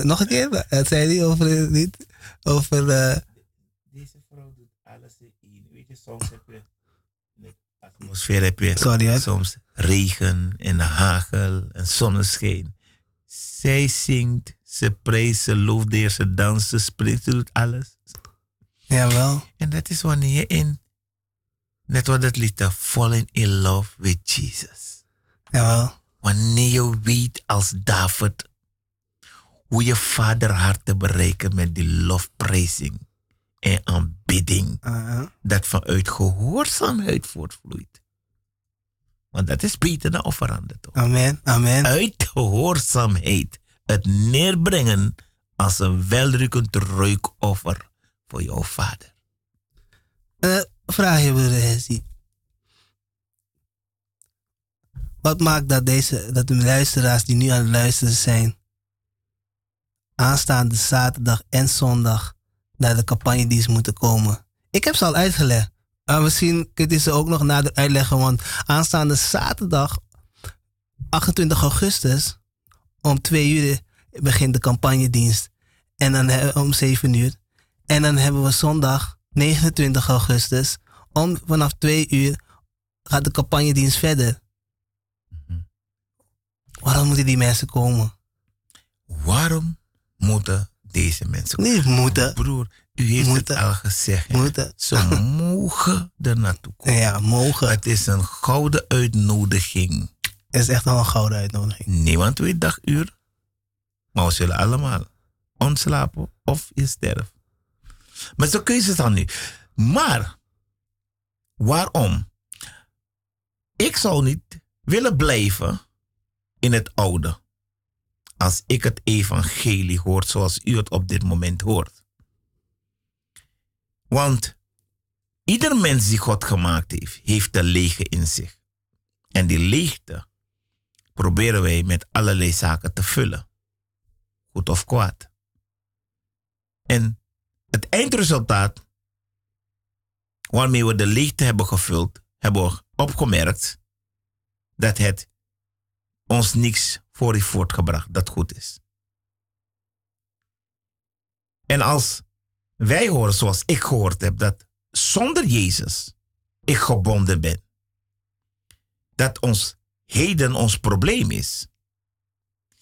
Was- Nog een keer, wat zei hij over het lied? Over, eh, Deze vrouw doet alles in. Weet je, soms heb je met atmosfeer heb je Sorry, hè? soms regen en hagel en zonneschijn. Zij zingt, ze prijst, ze looft, de ze danst, ze spreekt, ze doet alles. jawel. En dat is wanneer je in, net wat het lied, falling in love with Jesus. Jawel. Wanneer je weet als David hoe je vader hart te bereiken met die lofprijzing en aanbidding Uh-huh. dat vanuit gehoorzaamheid voortvloeit. Want dat is beter dan offeranden toch? Amen, amen. Uit gehoorzaamheid het neerbrengen als een welrukkend reukoffer voor jouw vader. Eh, vraag je, broeder Hessie. Wat maakt dat, deze, dat de luisteraars die nu aan het luisteren zijn, aanstaande zaterdag en zondag naar de campagnedienst moeten komen? Ik heb ze al uitgelegd. Maar misschien kunt u ze ook nog nader uitleggen, want aanstaande zaterdag, 28 augustus, om 2 uur begint de campagnedienst. En dan om 7 uur. En dan hebben we zondag 29 augustus. Om, vanaf 2 uur gaat de campagnedienst verder. Waarom moeten die mensen komen? Waarom moeten deze mensen Niet moeten. Broer, u heeft Moeten. het al gezegd. Moeten. Ze mogen er naartoe komen. Ja, mogen. Het is een gouden uitnodiging. Het is echt wel een gouden uitnodiging. Niemand weet daguur. Maar we zullen allemaal ontslapen of je sterft. Maar zo kun je het dan niet. Maar, waarom? Ik zou niet willen blijven in het oude. Als ik het evangelie hoort zoals u het op dit moment hoort. Want ieder mens die God gemaakt heeft, heeft een leege in zich. En die leegte proberen wij met allerlei zaken te vullen. Goed of kwaad. En het eindresultaat waarmee we de leegte hebben gevuld, hebben we opgemerkt dat het ons niks voor heeft voortgebracht dat goed is. En als wij horen zoals ik gehoord heb dat zonder Jezus ik gebonden ben, dat ons heden ons probleem is.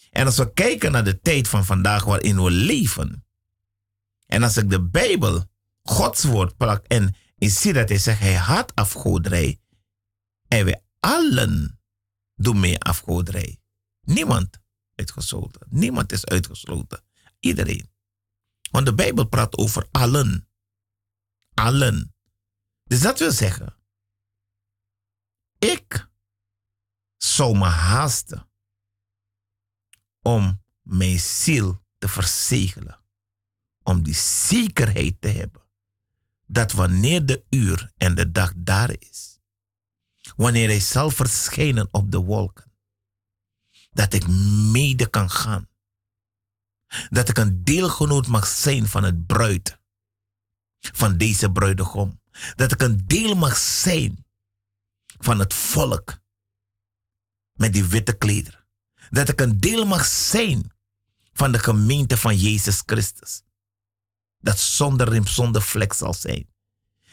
En als we kijken naar de tijd van vandaag waarin we leven, en als ik de Bijbel, Gods woord plak en ik zie dat hij zegt, hij had afgoderij, en we allen doen mee afgoderij. Niemand uitgesloten. Niemand is uitgesloten. Iedereen. Want de Bijbel praat over allen. Allen. Dus dat wil zeggen, ik zou me haasten om mijn ziel te verzegelen. Om die zekerheid te hebben dat wanneer de uur en de dag daar is, wanneer hij zal verschijnen op de wolken, Dat ik mede kan gaan. Dat ik een deelgenoot mag zijn van het bruid. Van deze bruidegom. Dat ik een deel mag zijn van het volk. Met die witte klederen. Dat ik een deel mag zijn van de gemeente van Jezus Christus. Dat zonder rim, zonder vlek zal zijn.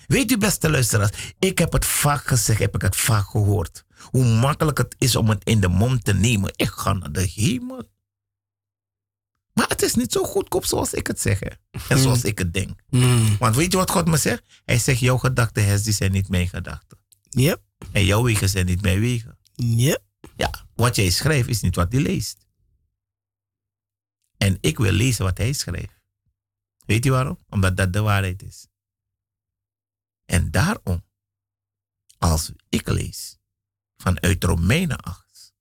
Weet u, beste luisteraars, ik heb het vaak gezegd, heb ik het vaak gehoord. Hoe makkelijk het is om het in de mond te nemen. Ik ga naar de hemel. Maar het is niet zo goedkoop zoals ik het zeg. Hè? En zoals ik het denk. Mm. Want weet je wat God me zegt? Hij zegt, jouw gedachten, Hesdy, zijn niet mijn gedachten. Yep. En jouw wegen zijn niet mijn wegen. Yep. Ja, wat jij schrijft is niet wat hij leest. En ik wil lezen wat hij schrijft. Weet je waarom? Omdat dat de waarheid is. En daarom, als ik lees vanuit Romeinen 8,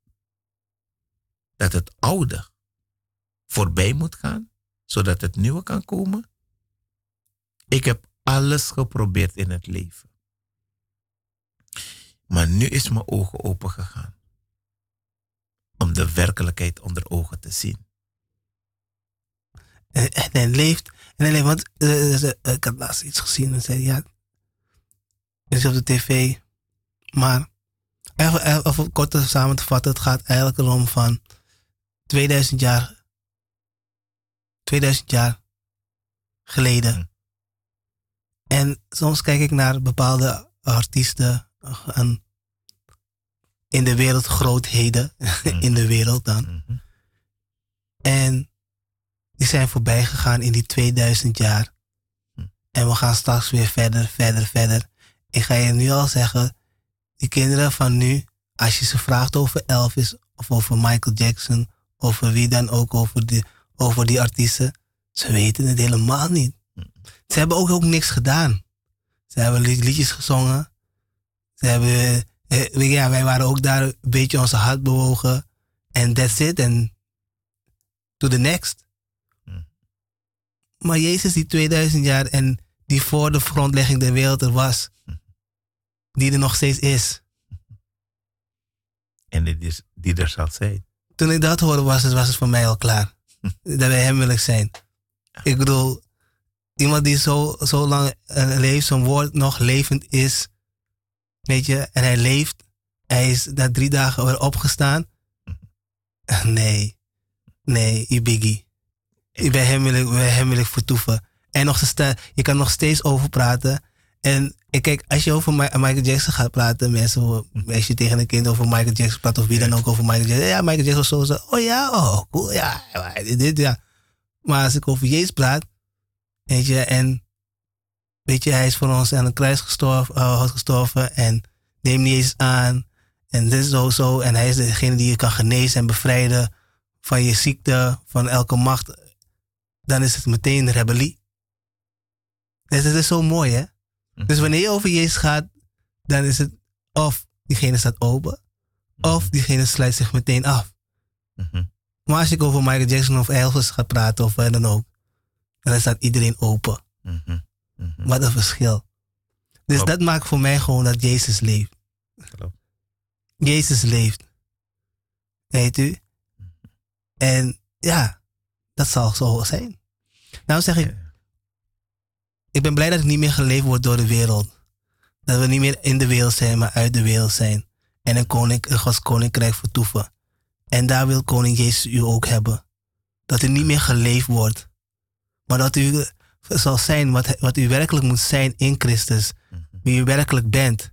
dat het oude voorbij moet gaan, zodat het nieuwe kan komen. Ik heb alles geprobeerd in het leven. Maar nu is mijn ogen open gegaan. Om de werkelijkheid onder ogen te zien. En, en hij leeft. En. Want eh, eh, ik had laatst iets gezien en zei ja. Is op de tv. Maar. Even, even, kort samen te vatten. Het gaat eigenlijk erom van 2000 jaar. 2000 jaar geleden. Hm. En soms kijk ik naar bepaalde artiesten. en in de wereld grootheden. in de wereld dan. Mhm. En die zijn voorbij gegaan in die 2000 jaar. En we gaan straks weer verder, verder, verder. Ik ga je nu al zeggen, die kinderen van nu, als je ze vraagt over Elvis of over Michael Jackson, over wie dan ook, over die, over die artiesten, ze weten het helemaal niet. Ze hebben ook, ook niks gedaan. Ze hebben li- liedjes gezongen. Ze hebben, eh, ja, wij waren ook daar een beetje onze hart bewogen. En that's it. En to the next. Maar Jezus die 2000 jaar en die voor de grondlegging der wereld er was, die er nog steeds is. En dit is, die er zal zijn. Toen ik dat hoorde was het, was het voor mij al klaar. dat wij hem willen zijn. Ik bedoel, iemand die zo, zo lang eh, leeft, zo'n woord nog levend is, weet je, en hij leeft, hij is na drie dagen weer opgestaan. Nee, nee, Ibiggy. Bij hem wil ik, bij hem wil ik vertoeven. En nog steeds, je kan nog steeds over praten. En ik kijk, als je over Mi- Michael Jackson gaat praten, mensen, als je tegen een kind over Michael Jackson praat, of wie dan ook over Michael Jackson, ja, Michael Jackson zo, zo, oh ja, oh, cool, ja, dit, dit, ja. Maar als ik over Jezus praat, weet je, en weet je, hij is voor ons aan een kruis gestorven, uh, gestorven en neem Jezus aan. En dit is zo, zo. En hij is degene die je kan genezen en bevrijden van je ziekte, van elke macht. Dan is het meteen rebellie. Dat is zo mooi, hè? Dus wanneer je over Jezus gaat, dan is het of diegene staat open, of diegene sluit zich meteen af. Mhm. Maar als ik over Michael Jackson of Elvis ga praten of wat dan ook, dan staat iedereen open. Mhm. Mhm. Wat een verschil. Dus Klopt. dat maakt voor mij gewoon dat Jezus leeft. Klopt. Jezus leeft. Weet u? En ja, dat zal zo zijn. Nou zeg ik, ik ben blij dat ik niet meer geleefd word door de wereld. Dat we niet meer in de wereld zijn, maar uit de wereld zijn. En een, koning, een Gods koninkrijk vertoeven. En daar wil koning Jezus u ook hebben. Dat u niet meer geleefd wordt. Maar dat u zal zijn wat, wat u werkelijk moet zijn in Christus. Wie u werkelijk bent.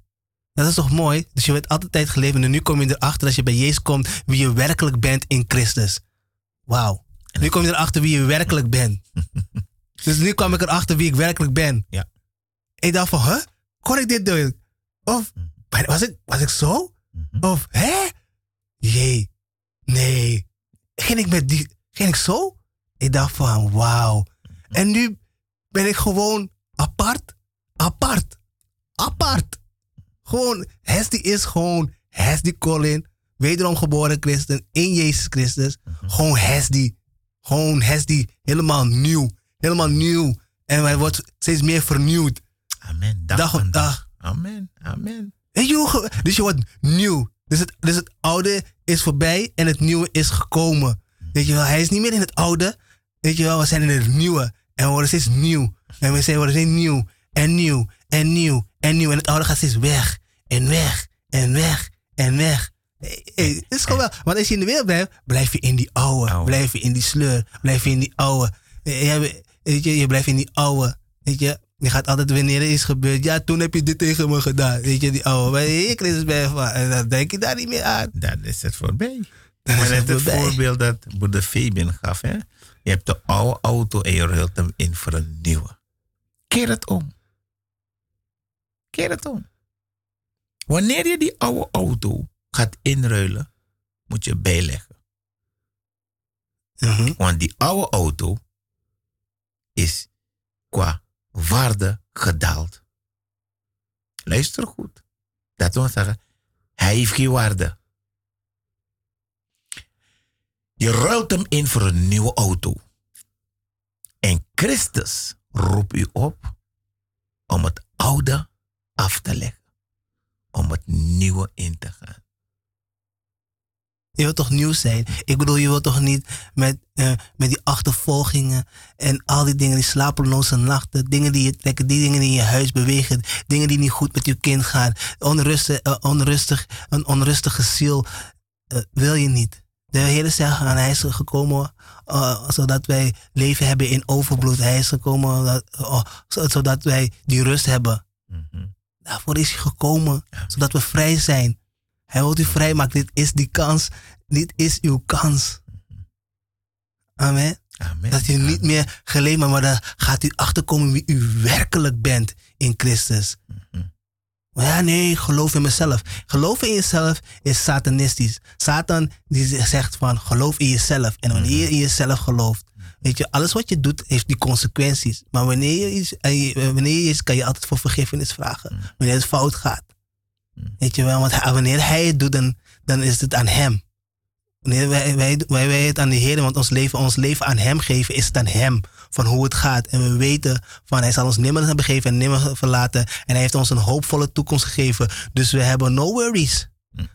Dat is toch mooi? Dus je bent altijd geleefd en nu kom je erachter als je bij Jezus komt wie je werkelijk bent in Christus. Wauw. Nu kom je erachter wie je werkelijk bent. dus nu kwam ik erachter wie ik werkelijk ben. Ja. Ik dacht van, huh? Kon ik dit doen? Of, was ik, was ik zo? Of, hè? Jee, nee. Ging ik met die, ging ik zo? Ik dacht van, wauw. En nu ben ik gewoon apart, apart, apart. Gewoon, Hesdy is gewoon Hesdy Colin. Wederom geboren christen in Jezus Christus. Gewoon Hesdy. Gewoon Hesdy. Helemaal nieuw. Helemaal nieuw. En hij wordt steeds meer vernieuwd. Amen. Dag, Dag op dag. Amen. Amen. Weet je Dus je wordt nieuw. Dus het, dus het oude is voorbij en het nieuwe is gekomen. Weet je wel, hij is niet meer in het oude. Weet je wel, we zijn in het nieuwe. En we worden steeds nieuw. En we zijn worden steeds nieuw. En nieuw. En nieuw. En nieuw. En het oude gaat steeds weg. En weg. En weg. En weg. Hey, hey, het is gewoon wel. Want als je in de wereld blijft, blijf je in die oude. Blijf je in die sleur. Blijf je in die oude. Je, weet je, je blijft in die oude. Weet je, je gaat altijd wanneer er is gebeurd. Ja, toen heb je dit tegen me gedaan. Weet je, die oude. Maar je Christus je van. En dan denk je daar niet meer aan. Dan is het voorbij. Maar is het net het voorbij. voorbeeld dat Boerder Fabian gaf. Hè? Je hebt de oude auto en je ruilt hem in voor een nieuwe. Keer het om. Keer het om. Wanneer je die oude auto gaat inruilen, moet je bijleggen. Mhm. Want die oude auto is qua waarde gedaald. Luister goed. Dat wil zeggen, hij heeft geen waarde. Je ruilt hem in voor een nieuwe auto. En Christus roept u op om het oude af te leggen. Om het nieuwe in te gaan. Je wilt toch nieuw zijn? Ik bedoel, je wilt toch niet met, eh, met die achtervolgingen en al die dingen, die slapeloze nachten, dingen die je trekken, die dingen die in je huis bewegen, dingen die niet goed met je kind gaan, onrustig, eh, onrustig, een onrustige ziel, eh, wil je niet. De Heer zegt, aan hij is gekomen zodat wij leven hebben in overvloed. Hij is gekomen dat- zo- zodat wij die rust hebben. Mhm. Daarvoor is hij gekomen, zodat we vrij zijn. Hij wil u vrijmaken. Dit is die kans. Dit is uw kans. Amen. Amen. Dat u niet meer geleefd maar dan gaat u achterkomen wie u werkelijk bent in Christus. Maar ja, nee, geloof in mezelf. Geloof in jezelf is satanistisch. Satan die zegt van geloof in jezelf. En wanneer je in jezelf gelooft, weet je, alles wat je doet heeft die consequenties. Maar wanneer je, iets- je- wanneer je is, kan je altijd voor vergiffenis vragen. Wanneer het fout gaat. Weet je wel, want wanneer hij het doet, dan, dan is het aan hem. Wanneer wij, wij, wij, wij het aan de Heer, want ons leven, ons leven aan hem geven, is het aan hem. Van hoe het gaat. En we weten van hij zal ons nimmer hebben gegeven en nimmer verlaten. En hij heeft ons een hoopvolle toekomst gegeven. Dus we hebben no worries.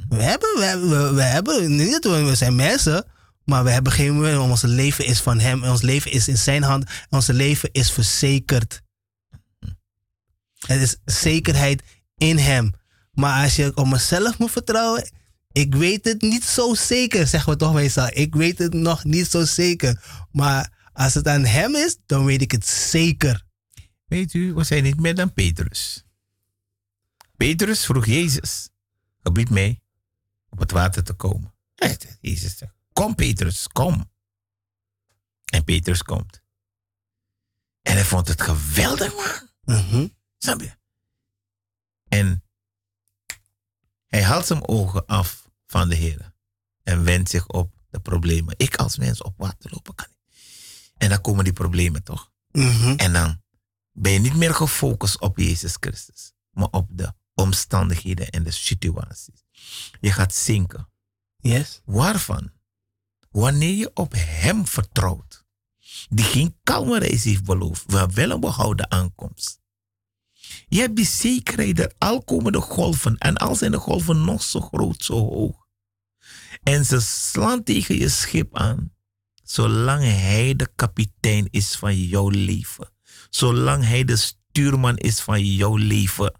We hebben, we, hebben- we, we hebben, niet dat we, we zijn mensen, maar we hebben geen worries. want Ons leven is van hem. En ons leven is in zijn hand. En ons leven is verzekerd. Het is zekerheid in hem. Maar als je op mezelf moet vertrouwen, ik weet het niet zo zeker, zeggen we toch meestal. Ik weet het nog niet zo zeker. Maar als het aan hem is, dan weet ik het zeker. Weet u, we zijn niet meer dan Petrus. Petrus vroeg Jezus, gebied mij op het water te komen. Echt, Jezus zegt, kom Petrus, kom. En Petrus komt. En hij vond het geweldig, man. Mhm. Snap je? En hij haalt zijn ogen af van de Heer. En wendt zich op de problemen. Ik als mens op water lopen kan niet. En dan komen die problemen toch. Mhm. En dan ben je niet meer gefocust op Jezus Christus, maar op de omstandigheden en de situaties. Je gaat zinken. Yes. Waarvan? Wanneer je op Hem vertrouwt, die geen kalme reis heeft beloofd, maar wel een behouden aankomst. Je hebt die zekerheid dat al komen de golven, en al zijn de golven nog zo groot, zo hoog, en ze slaan tegen je schip aan, zolang Hij de kapitein is van jouw leven, zolang Hij de stuurman is van jouw leven,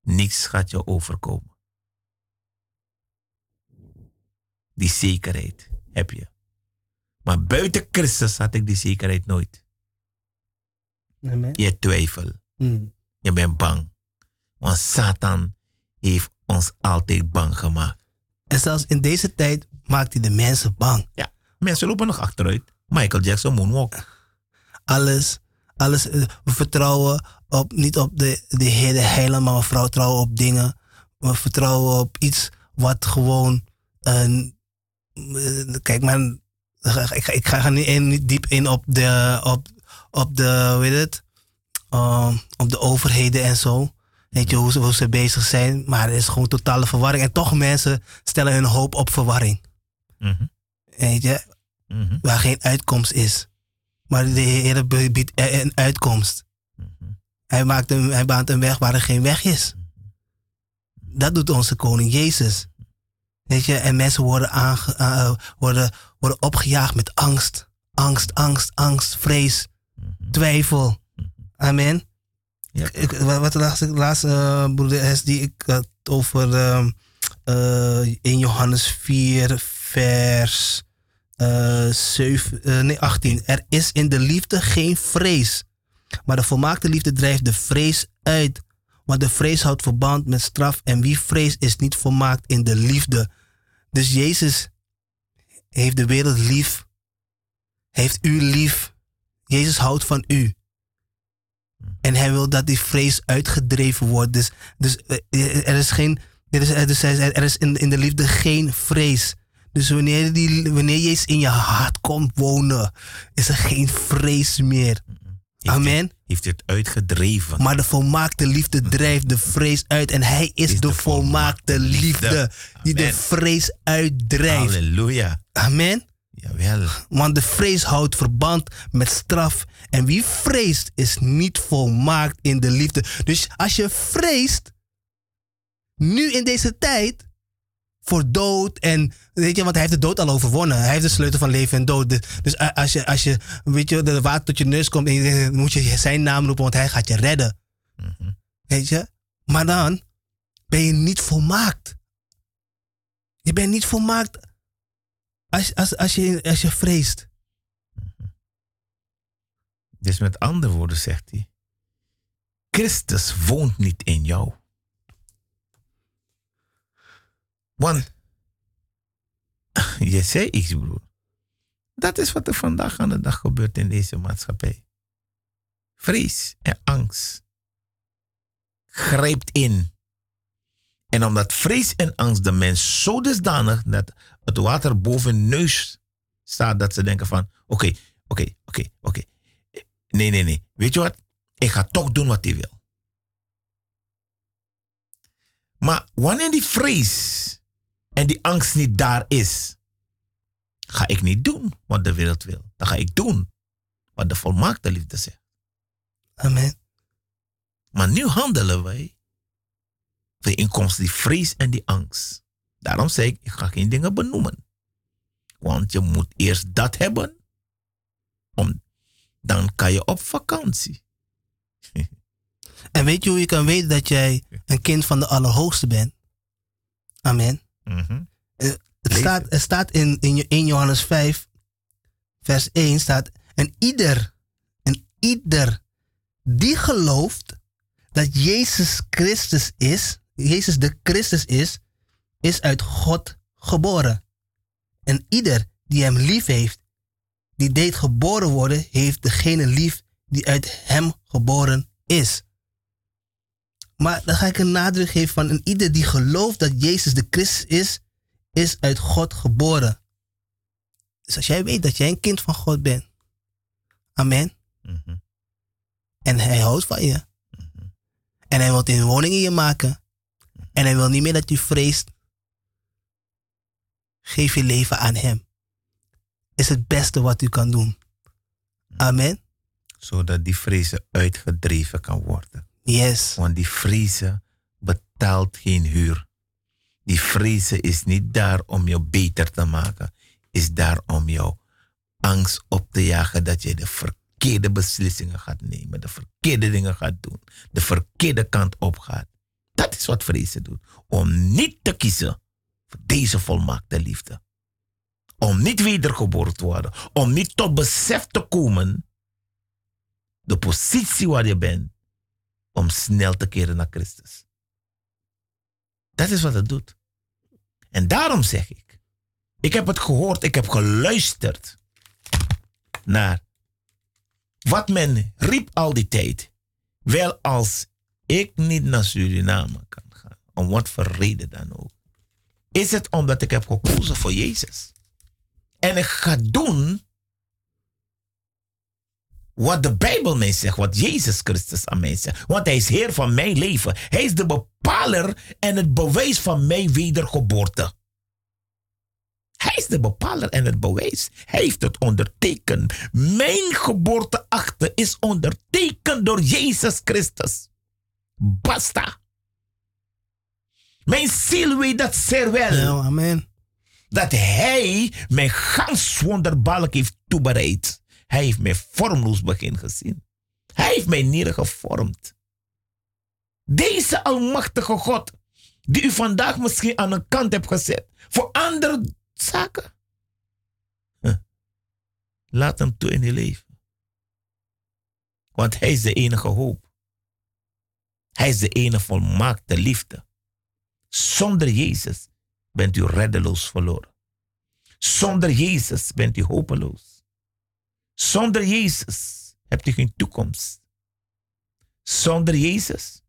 niks gaat je overkomen. Die zekerheid heb je. Maar buiten Christus had ik die zekerheid nooit. Amen. Je twijfel. Mm. Je bent bang. Want Satan heeft ons altijd bang gemaakt. En zelfs in deze tijd maakt hij de mensen bang. Ja, mensen lopen nog achteruit. Michael Jackson moonwalk. Alles, alles, eh, we vertrouwen op, niet op de, de Heer de Heiland, maar we vertrouwen op dingen. We vertrouwen op iets wat gewoon, eh, kijk maar, ik, ga- ik ga niet, in, niet diep in op de, op, op de, weet het, eh, op de overheden en zo. Weet je, hoe ze, hoe ze bezig zijn, maar er is gewoon totale verwarring. En toch mensen stellen hun hoop op verwarring. Mhm, Weet je, mhm, waar geen uitkomst is. Maar de Heer biedt een uitkomst. mhm. Hij, maakt een, hij baant een weg waar er geen weg is. Dat doet onze koning Jezus. Weet je, en mensen worden, aange, uh, worden, worden opgejaagd met angst. Angst, angst, angst, vrees, twijfel. Amen. Ja. Ik, wat las ik laatst, uh, broeder S, die ik had over uh, uh, in Johannes 4, vers uh, 7, nee, 18. Er is in de liefde geen vrees. Maar de volmaakte liefde drijft de vrees uit. Want de vrees houdt verband met straf. En wie vrees is niet volmaakt in de liefde. Dus Jezus heeft de wereld lief. Heeft u lief. Jezus houdt van u. En hij wil dat die vrees uitgedreven wordt. Dus, dus er is geen. Er is, is, er is in, in de liefde geen vrees. Dus wanneer, die, wanneer Jezus in je hart komt wonen, is er geen vrees meer. Heeft Amen. Het, heeft het uitgedreven. Maar de volmaakte liefde drijft de vrees uit. En hij is, Is de, de volmaakte volmaakte liefde, liefde. die de vrees uitdrijft. Halleluja. Amen. Jawel. Want de vrees houdt verband met straf. En wie vreest is niet volmaakt in de liefde. Dus als je vreest, nu in deze tijd, voor dood en weet je, want hij heeft de dood al overwonnen. Hij heeft de sleutel van leven en dood. Dus- als je, als je weet je, de water tot je neus komt en je moet je zijn naam roepen, want hij gaat je redden. Mhm. Weet je? Maar dan ben je niet volmaakt. Je bent niet volmaakt als, als, als, je, als je vreest. Dus met andere woorden zegt hij: Christus woont niet in jou. Want je zei iets, broer. Dat is wat er vandaag aan de dag gebeurt in deze maatschappij. Vrees en angst grijpt in. En omdat vrees en angst de mens zo dusdanig dat het water boven hun neus staat, dat ze denken van, oké, oké, oké, oké. Nee, nee, nee. Weet je wat? Ik ga toch doen wat hij wil. Maar wanneer die vrees en die angst niet daar is, ga ik niet doen wat de wereld wil. Dan ga ik doen wat de volmaakte liefde zegt. Amen. Maar nu handelen wij bijeenkomst die vrees en die angst. Daarom zeg ik, ik ga geen dingen benoemen. Want je moet eerst dat hebben, om, dan kan je op vakantie. En weet je hoe je kan weten dat jij een kind van de Allerhoogste bent? Amen. Mhm. Het staat, het. staat in, in, in Johannes 5, vers 1 staat, en ieder, en ieder die gelooft dat Jezus Christus is, Jezus de Christus is, is uit God geboren. En ieder die hem lief heeft, die deed geboren worden, heeft degene lief die uit hem geboren is. Maar dan ga ik een nadruk geven van en ieder die gelooft dat Jezus de Christus is, is uit God geboren. Dus als jij weet dat jij een kind van God bent, amen, Mhm. en hij houdt van je, en hij wil een woning in je maken, en hij wil niet meer dat je vreest, geef je leven aan hem. Is het beste wat u kan doen. Amen. Zodat die vrezen uitgedreven kan worden. Yes. Want die vrezen betaalt geen huur. Die vrezen is niet daar om jou beter te maken. Is daar om jou angst op te jagen dat je de verkeerde beslissingen gaat nemen. De verkeerde dingen gaat doen. De verkeerde kant op gaat. Dat is wat vrezen doet. Om niet te kiezen deze volmaakte liefde. Om niet wedergeboren te worden. Om niet tot besef te komen. De positie waar je bent om snel te keren naar Christus. Dat is wat het doet. En daarom zeg ik, ik heb het gehoord, ik heb geluisterd naar wat men riep al die tijd. Wel als ik niet naar Suriname kan gaan, om wat voor reden dan ook, is het omdat ik heb gekozen voor Jezus. En ik ga doen wat de Bijbel mij zegt, wat Jezus Christus aan mij zegt. Want hij is Heer van mijn leven. Hij is de bepaler en het bewijs van mijn wedergeboorte. Hij is de bepaler en het bewijs. Hij heeft het ondertekend. Mijn geboorteakte is ondertekend door Jezus Christus. Basta. Mijn ziel weet dat zeer wel. Ja, amen. Dat hij mijn gans wonderbaarlijk heeft toebereid. Hij heeft mij vormloos begin gezien. Hij heeft mij neergevormd. Deze almachtige God, die u vandaag misschien aan een kant hebt gezet voor andere zaken. Huh. Laat hem toe in je leven. Want hij is de enige hoop. Hij is de enige volmaakte liefde. Zonder Jezus bent u reddeloos verloren. Zonder Jezus bent u hopeloos. Zonder Jezus hebt u geen toekomst. Zonder Jezus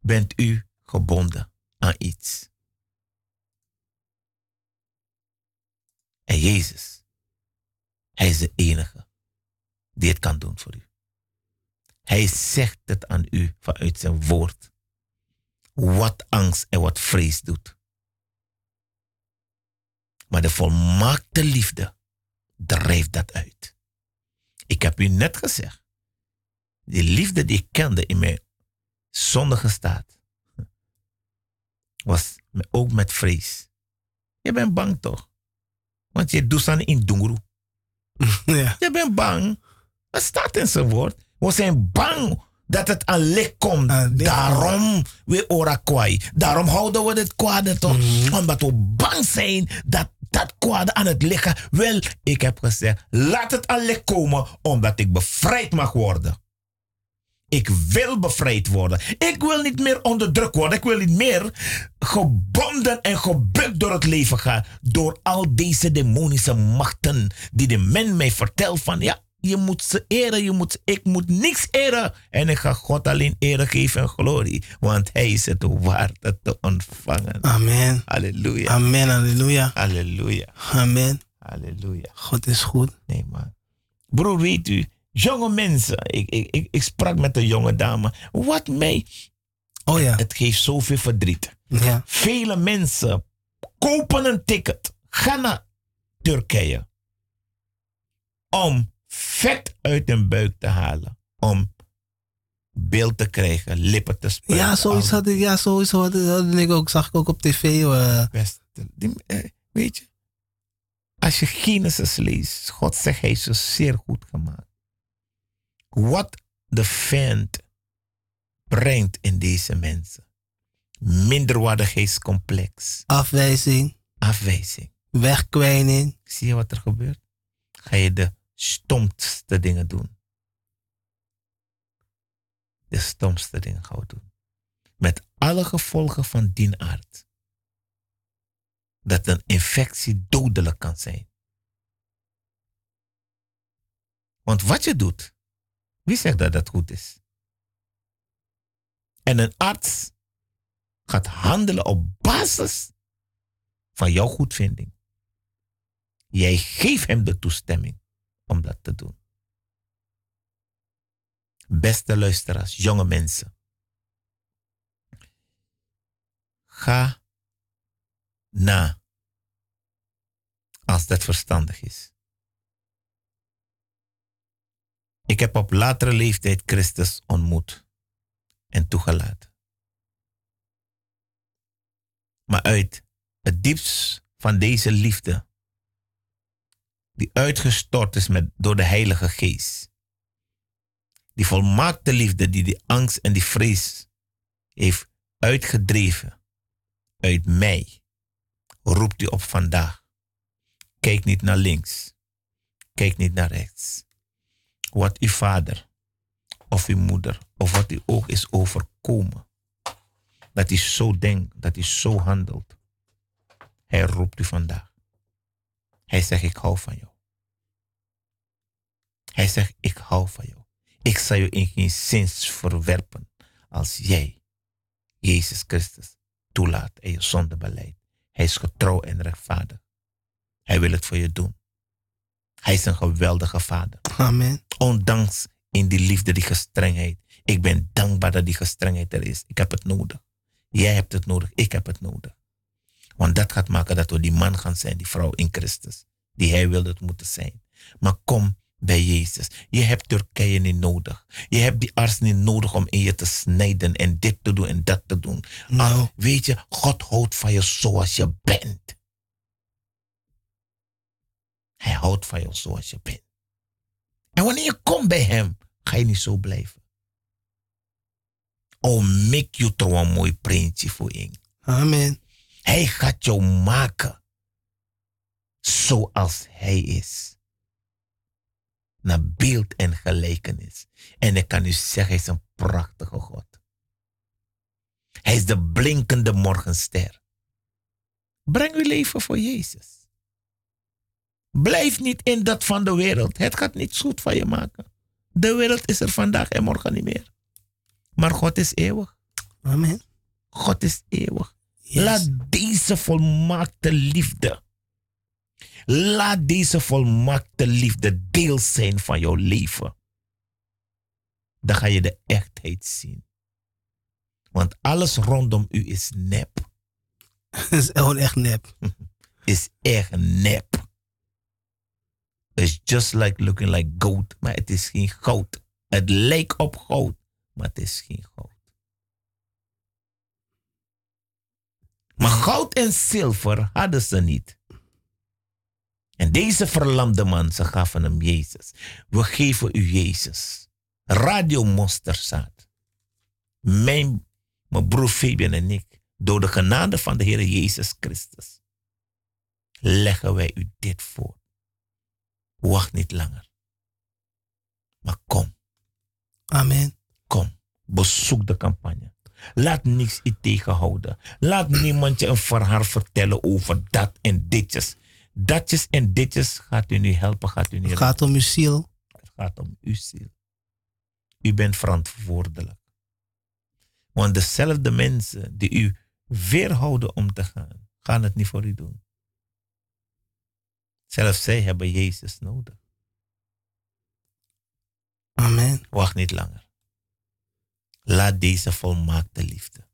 bent u gebonden aan iets. En Jezus, Hij is de enige die het kan doen voor u. Hij zegt het aan u vanuit zijn woord. Wat angst en wat vrees doet. Maar de volmaakte liefde drijft dat uit. Ik heb u net gezegd, die liefde die ik kende in mijn zondige staat, was ook met vrees. Je bent bang toch? Want je doet aan in Dunguru. Ja. Je bent bang. Het staat in zijn woord. We zijn bang dat het aan licht komt. Licht Daarom we ora. Daarom houden we het kwade toch? Mhm. Omdat we bang zijn dat dat kwade aan het liggen. Wel, ik heb gezegd, laat het aan licht komen, omdat ik bevrijd mag worden. Ik wil bevrijd worden. Ik wil niet meer onderdrukt worden. Ik wil niet meer gebonden en gebukt door het leven gaan. Door al deze demonische machten die de men mij vertelt van ja, je moet ze eren, je moet, ik moet niks eren. En ik ga God alleen ere geven en glorie. Want hij is het waard het te ontvangen. Amen. Halleluja. Amen. Halleluja. Halleluja. Amen. Halleluja. God is goed. Nee, man. Broer, weet u, jonge mensen. Ik, ik, ik, ik sprak met een jonge dame. Wat mij. Oh ja. Het geeft zoveel verdriet. Ja. Vele mensen kopen een ticket. Gaan naar Turkije. Om vet uit hun buik te halen. Om beeld te krijgen, lippen te spuiten. Ja, zoiets had ik, ja, zoiets had, had ik ook, zag ik ook op tv. die- eh, weet je, als je Genesis leest, God zegt hij is zo zeer goed gemaakt. Wat de vent brengt in deze mensen. Minderwaardigheidscomplex, afwijzing, afwijzing. wegkwijning. Zie je wat er gebeurt? Ga je de stomste dingen doen. De stomste dingen gaan we doen. Met alle gevolgen van dien aard. Dat een infectie dodelijk kan zijn. Want wat je doet, wie zegt dat dat goed is? En een arts gaat handelen op basis van jouw goedvinding. Jij geeft hem de toestemming om dat te doen. Beste luisteraars, jonge mensen. Ga na als dat verstandig is. Ik heb op latere leeftijd Christus ontmoet en toegelaten. Maar uit het diepst van deze liefde die uitgestort is met, door de Heilige Geest. Die volmaakte liefde die die angst en die vrees heeft uitgedreven uit mij, roept u op vandaag. Kijk niet naar links. Kijk niet naar rechts. Wat uw vader of uw moeder of wat u ook is overkomen. Dat hij zo denkt, dat hij zo handelt. Hij roept u vandaag. Hij zegt, ik hou van jou. Hij zegt, ik hou van jou. Ik zal je in geen zins verwerpen als jij Jezus Christus toelaat en je zonde beleid. Hij is getrouw en rechtvaardig. Hij wil het voor je doen. Hij is een geweldige vader. Amen. Ondanks in die liefde, die gestrengheid. Ik ben dankbaar dat die gestrengheid er is. Ik heb het nodig. Jij hebt het nodig. Ik heb het nodig. Want dat gaat maken dat we die man gaan zijn, die vrouw in Christus. Die hij wilde het moeten zijn. Maar kom bij Jezus. Je hebt Turkije niet nodig. Je hebt die arts niet nodig om in je te snijden en dit te doen en dat te doen. Nou. Weet je, God houdt van je zoals je bent. Hij houdt van je zoals je bent. En wanneer je komt bij hem, ga je niet zo blijven. Oh, make you trouw een mooi printje voor je. Amen. Hij gaat jou maken zoals hij is. Naar beeld en gelijkenis. En ik kan u zeggen, hij is een prachtige God. Hij is de blinkende morgenster. Breng uw leven voor Jezus. Blijf niet in dat van de wereld. Het gaat niet goed van je maken. De wereld is er vandaag en morgen niet meer. Maar God is eeuwig. Amen. God is eeuwig. Yes. Laat deze volmaakte liefde. Laat deze volmaakte liefde deel zijn van jouw leven. Dan ga je de echtheid zien. Want alles rondom u is nep. Is gewoon echt nep. Is echt nep. It's just like looking like gold, maar het is geen goud. Het lijkt op goud, maar het is geen goud. Maar goud en zilver hadden ze niet. En deze verlamde man, ze gaven hem Jezus. We geven u Jezus. Radio Mosterzaad. Mijn, mijn broer Fabian en ik, door de genade van de Heer Jezus Christus, leggen wij u dit voor. Wacht niet langer. Maar kom, Amen. kom. Bezoek de campagne. Laat niks je tegenhouden. Laat niemand je een verhaal vertellen over dat en ditjes. Datjes en ditjes gaat u niet helpen, gaat u niet Het gaat om uw ziel. Het gaat om uw ziel. U bent verantwoordelijk. Want dezelfde mensen die u weerhouden om te gaan, gaan het niet voor u doen. Zelfs zij hebben Jezus nodig. Amen. Wacht niet langer. Laat deze volmaakte liefde.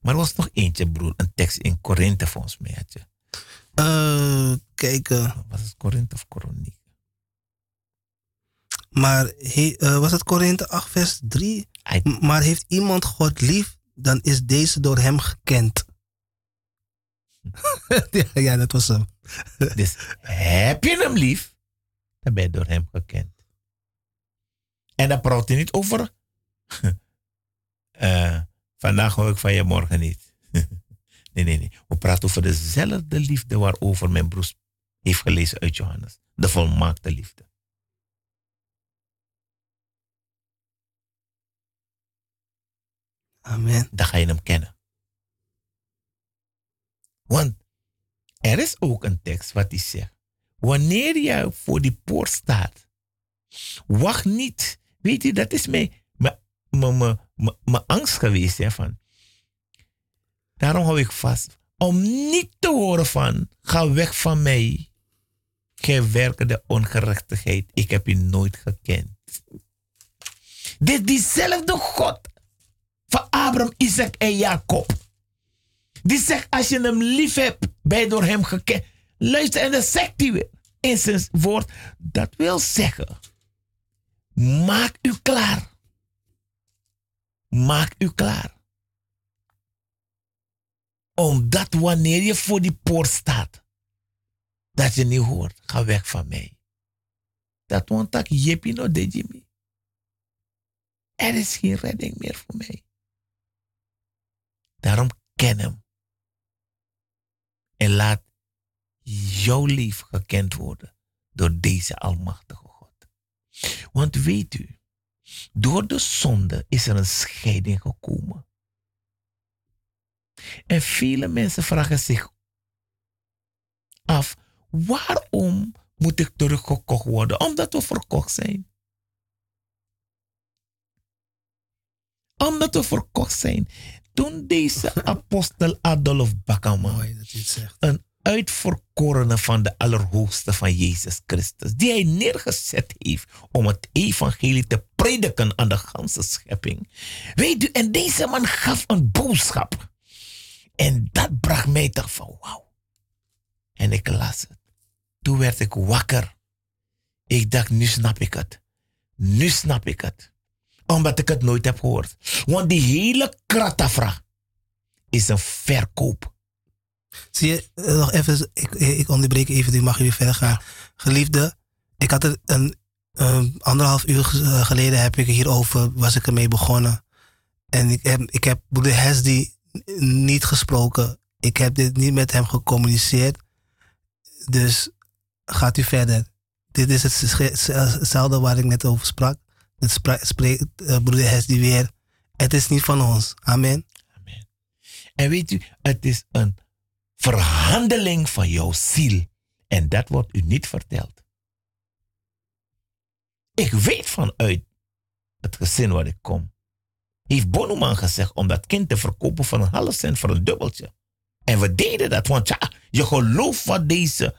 Maar er was nog eentje, broer. Een tekst in Korinthe volgens mij. Had je. Eh, kijk, eh, Was het Korinthe of Koroniek? maar he- eh, was het Korinthe 8 vers 3? Hij- M- Maar heeft iemand God lief, dan is deze door hem gekend. ja, ja, dat was hem. Dus heb je hem lief, dan ben je door hem gekend. En dan praat hij niet over. eh, vandaag hoor ik van je, morgen niet. Nee, nee, nee. We praten over dezelfde liefde waarover mijn broer heeft gelezen uit Johannes. De volmaakte liefde. Amen. Dan ga je hem kennen. Want er is ook een tekst wat die zegt. Wanneer je voor die poort staat, wacht niet. Weet je, dat is mijn, mijn, mijn, mijn, angst geweest. Hè, van. Daarom hou ik vast. Om niet te horen van, ga weg van mij. Gij werkende ongerechtigheid. Ik heb je nooit gekend. Dit diezelfde God van Abraham, Isaac en Jacob. Die zegt, als je hem lief hebt, ben je door hem gekend. Luister, en dan zegt hij weer in zijn woord, dat wil zeggen, maak u klaar. Maak u klaar. Omdat wanneer je voor die poort staat, dat je niet hoort, ga weg van mij. Dat want ik jepi no de Jimmy. Er is geen redding meer voor mij. Daarom ken hem. En laat jouw lief gekend worden door deze Almachtige God. Want weet u, door de zonde is er een scheiding gekomen. En vele mensen vragen zich af, waarom moet ik teruggekocht worden? Omdat we verkocht zijn. Omdat we verkocht zijn. Toen deze apostel Adolf zegt. een uitverkorene van de Allerhoogste van Jezus Christus, die hij neergezet heeft om het evangelie te prediken aan de ganse schepping. Weet u, en deze man gaf een boodschap. En dat bracht mij toch van wauw. En ik las het. Toen werd ik wakker Ik dacht, nu snap ik het. Nu snap ik het. Omdat ik het nooit heb gehoord. Want die hele kratafra is een verkoop. Zie je, eh, nog even, ik, ik onderbreek even, die mag jullie verder gaan. Geliefde, ik had er een, een anderhalf uur eh, geleden heb ik hierover, was ik ermee begonnen. En ik heb, ik heb broeder Hesdy niet gesproken. Ik heb dit niet met hem gecommuniceerd. Dus gaat u verder. Dit is hetzelfde waar ik net over sprak. Het spreekt eh, broeder Hesdy weer. Het is niet van ons. Amen. En weet u, het is een verhandeling van jouw ziel. En dat wordt u niet verteld. Ik weet vanuit het gezin waar ik kom. Heeft Bonuman gezegd om dat kind te verkopen voor een half cent voor een dubbeltje. En we deden dat, want ja, je gelooft wat deze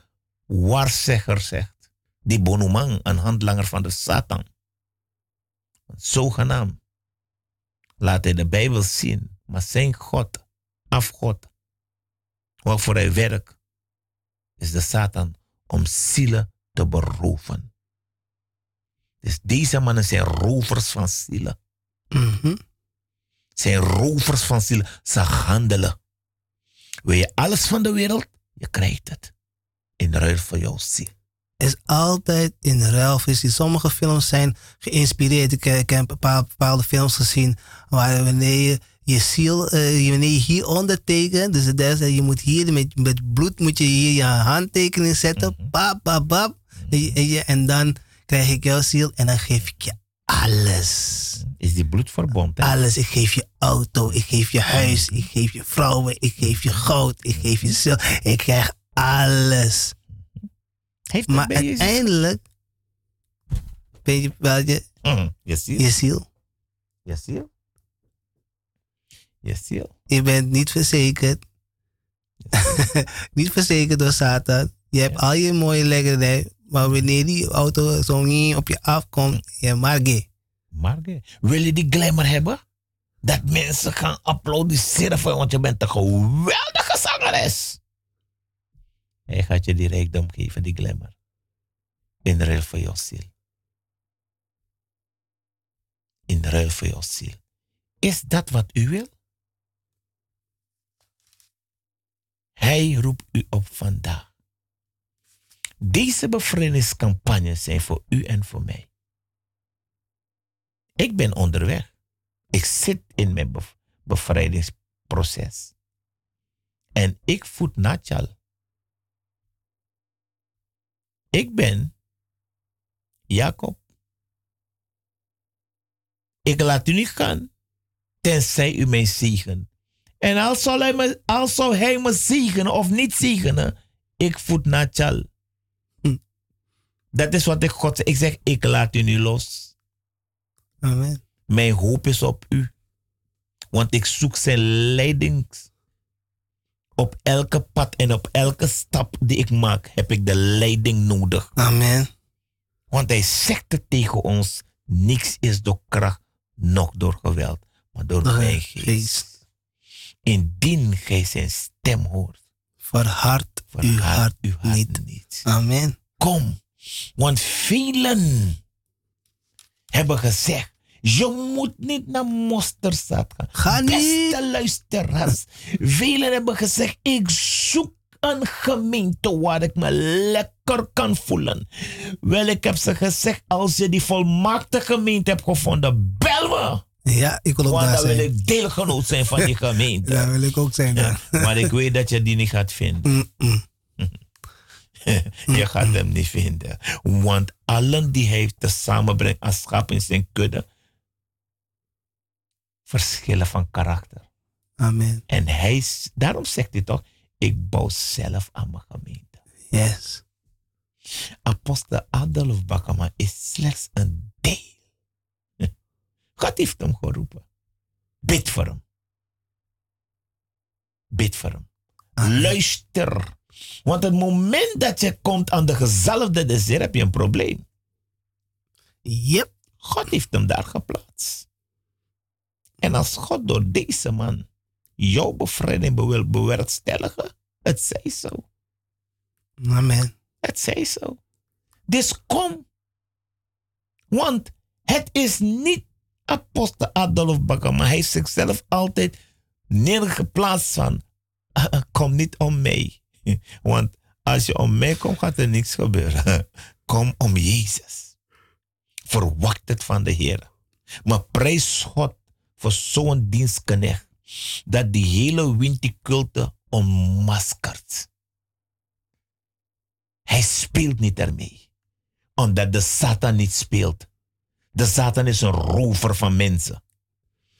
waarzegger zegt. Die Bonuman, een handlanger van de Satan. Zogenaamd. Laat hij de Bijbel zien. Maar zijn God, afgod, waarvoor hij werkt, is de Satan om zielen te beroven. Dus deze mannen zijn rovers van zielen. Mhm. Zijn rovers van zielen. Ze handelen. Wil je alles van de wereld? Je krijgt het. In ruil voor jouw ziel. is altijd in ruil voor ziel. Sommige films zijn geïnspireerd. Ik, ik heb een paar bepaalde films gezien waar wanneer je je ziel, eh, wanneer je hier ondertekent, dus dat is, je moet hier met, met bloed moet je hier je handtekening zetten, bap, bap, bap, en, je- en, je- en dan krijg ik jouw ziel en dan geef ik je alles. Is die bloedverbond? Hè? Alles. Ik geef je auto, ik geef je huis, ik geef je vrouwen, ik geef je goud, ik geef je ziel. Ik krijg alles. Heeft Maar uiteindelijk ben je wel je, Mm, je ziel. je ziel. Je ziel. Je ziel. Je bent niet verzekerd. niet verzekerd door Satan. Je hebt al je mooie lekkernij. Maar wanneer die auto zo op je afkomt, je marge. Maar wil je die glamour hebben? Dat mensen gaan applaudisseren voor je, want je bent een geweldige zangeres. Hij gaat je die rijkdom geven, die glamour. In ruil voor jouw ziel. In ruil voor jouw ziel. Is dat wat u wil? Hij roept u op vandaag. Deze bevrijdingscampagnes zijn voor u en voor mij. Ik ben onderweg. Ik zit in mijn bev- bevrijdingsproces. En ik voed Natjal. Ik ben Jacob. Ik laat u niet gaan, tenzij u mij zegen. En als zou hij me, me zegenen of niet zegenen, ik voed Natjal. Dat is wat ik God zeg. Ik zeg, ik laat u niet los. Amen. Mijn hoop is op u. Want ik zoek zijn leiding. Op elke pad en op elke stap die ik maak, heb ik de leiding nodig. Amen. Want hij zegt het tegen ons: niks is door kracht, noch door geweld, maar door mijn geest. geest. Indien gij zijn stem hoort, Verhard uw hart uw hart niet. niet. Amen. Kom, want velen hebben gezegd: je moet niet naar Mosterdstad gaan. Ga niet. Beste luisteraars, velen hebben gezegd: ik zoek een gemeente waar ik me lekker kan voelen. Wel, ik heb ze gezegd: als je die volmaakte gemeente hebt gevonden, bel me. Ja, ik wil ook Want daar dan wil ik deelgenoot zijn van die gemeente. Daar wil ik ook zijn. Maar ik weet dat je die niet gaat vinden. je gaat hem niet vinden. Want allen die hij heeft te samenbrengt als schap in zijn kudde, verschillen van karakter. Amen. En hij, daarom zegt hij toch, ik bouw zelf aan mijn gemeente. Yes. Apostel Adolf Bakama is slechts een deel. God heeft hem geroepen. Bid voor hem. Bid voor hem. Amen. Luister. Want het moment dat je komt aan de gezalfde dessert, heb je een probleem. Yep. God heeft hem daar geplaatst. En als God door deze man jouw bevrijding wil bewerkstelligen, het zij zo. Amen. Het zij zo. Dus kom Want het is niet apostel Adolf Bakker, maar hij heeft zichzelf altijd neergeplaatst van, kom niet om mij. Want als je om mij komt, gaat er niks gebeuren. Kom om Jezus. Verwacht het van de Heer. Maar prijs God voor zo'n dienstknecht. Dat die hele winterculte onmaskert. Hij speelt niet ermee. Omdat de Satan niet speelt. De Satan is een rover van mensen.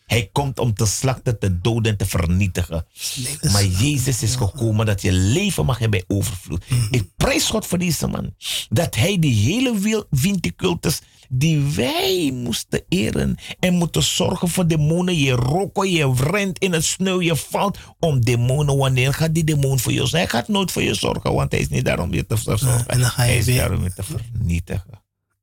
Hij komt om te slachten, te doden en te vernietigen. maar Jezus is gekomen dat je leven mag hebben bij overvloed. Mhm. Ik prijs God voor deze man. Dat hij die hele vinticultus die wij moesten eren en moeten zorgen voor demonen. Je roken, je rent in het sneeuw, je valt om demonen. Wanneer gaat die demon voor je zorgen? Hij gaat nooit voor je zorgen, want hij is niet daar om je te verzorgen. en dan ga je hij is weer... daar om je te vernietigen.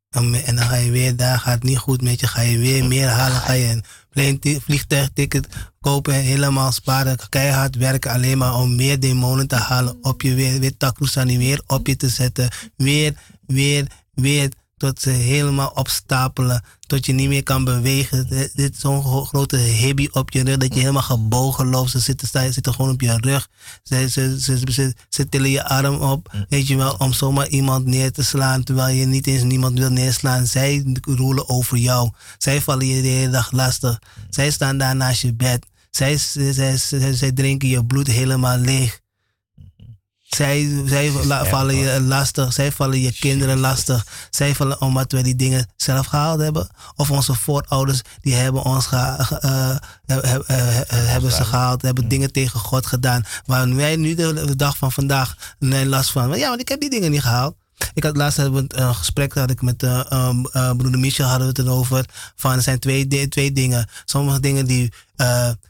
En, dan ga je weer daar, gaat niet goed met je, ga je weer meer halen, ga je een vliegtuigticket kopen, helemaal sparen, keihard werken alleen maar om meer demonen te halen, op je weer, weer takrusani weer op je te zetten, weer, weer, weer tot ze helemaal opstapelen, tot je niet meer kan bewegen. Dit is zo'n grote hibby op je rug, dat je helemaal gebogen loopt. Ze zitten, ze zitten gewoon op je rug. Ze, ze, ze, ze, tillen je arm op, weet je wel, om zomaar iemand neer te slaan, terwijl je niet eens niemand wil neerslaan. Zij roelen over jou. Zij vallen je de hele dag lastig. Zij staan daar naast je bed. Zij, zij, zij, zij drinken je bloed helemaal leeg. Zij, zij vallen je lastig, zij vallen je kinderen lastig. Zij vallen omdat we die dingen zelf gehaald hebben. Of onze voorouders, die hebben ons geha uh, hebben ze gehaald, hebben mm. dingen tegen God gedaan. Waar wij nu de, dag van vandaag nee, last van. Ja, want ik heb die dingen niet gehaald. Ik had laatst een gesprek had ik met uh, um, uh, broeder Michel hadden we het erover. Van er zijn twee, twee dingen. Sommige dingen die,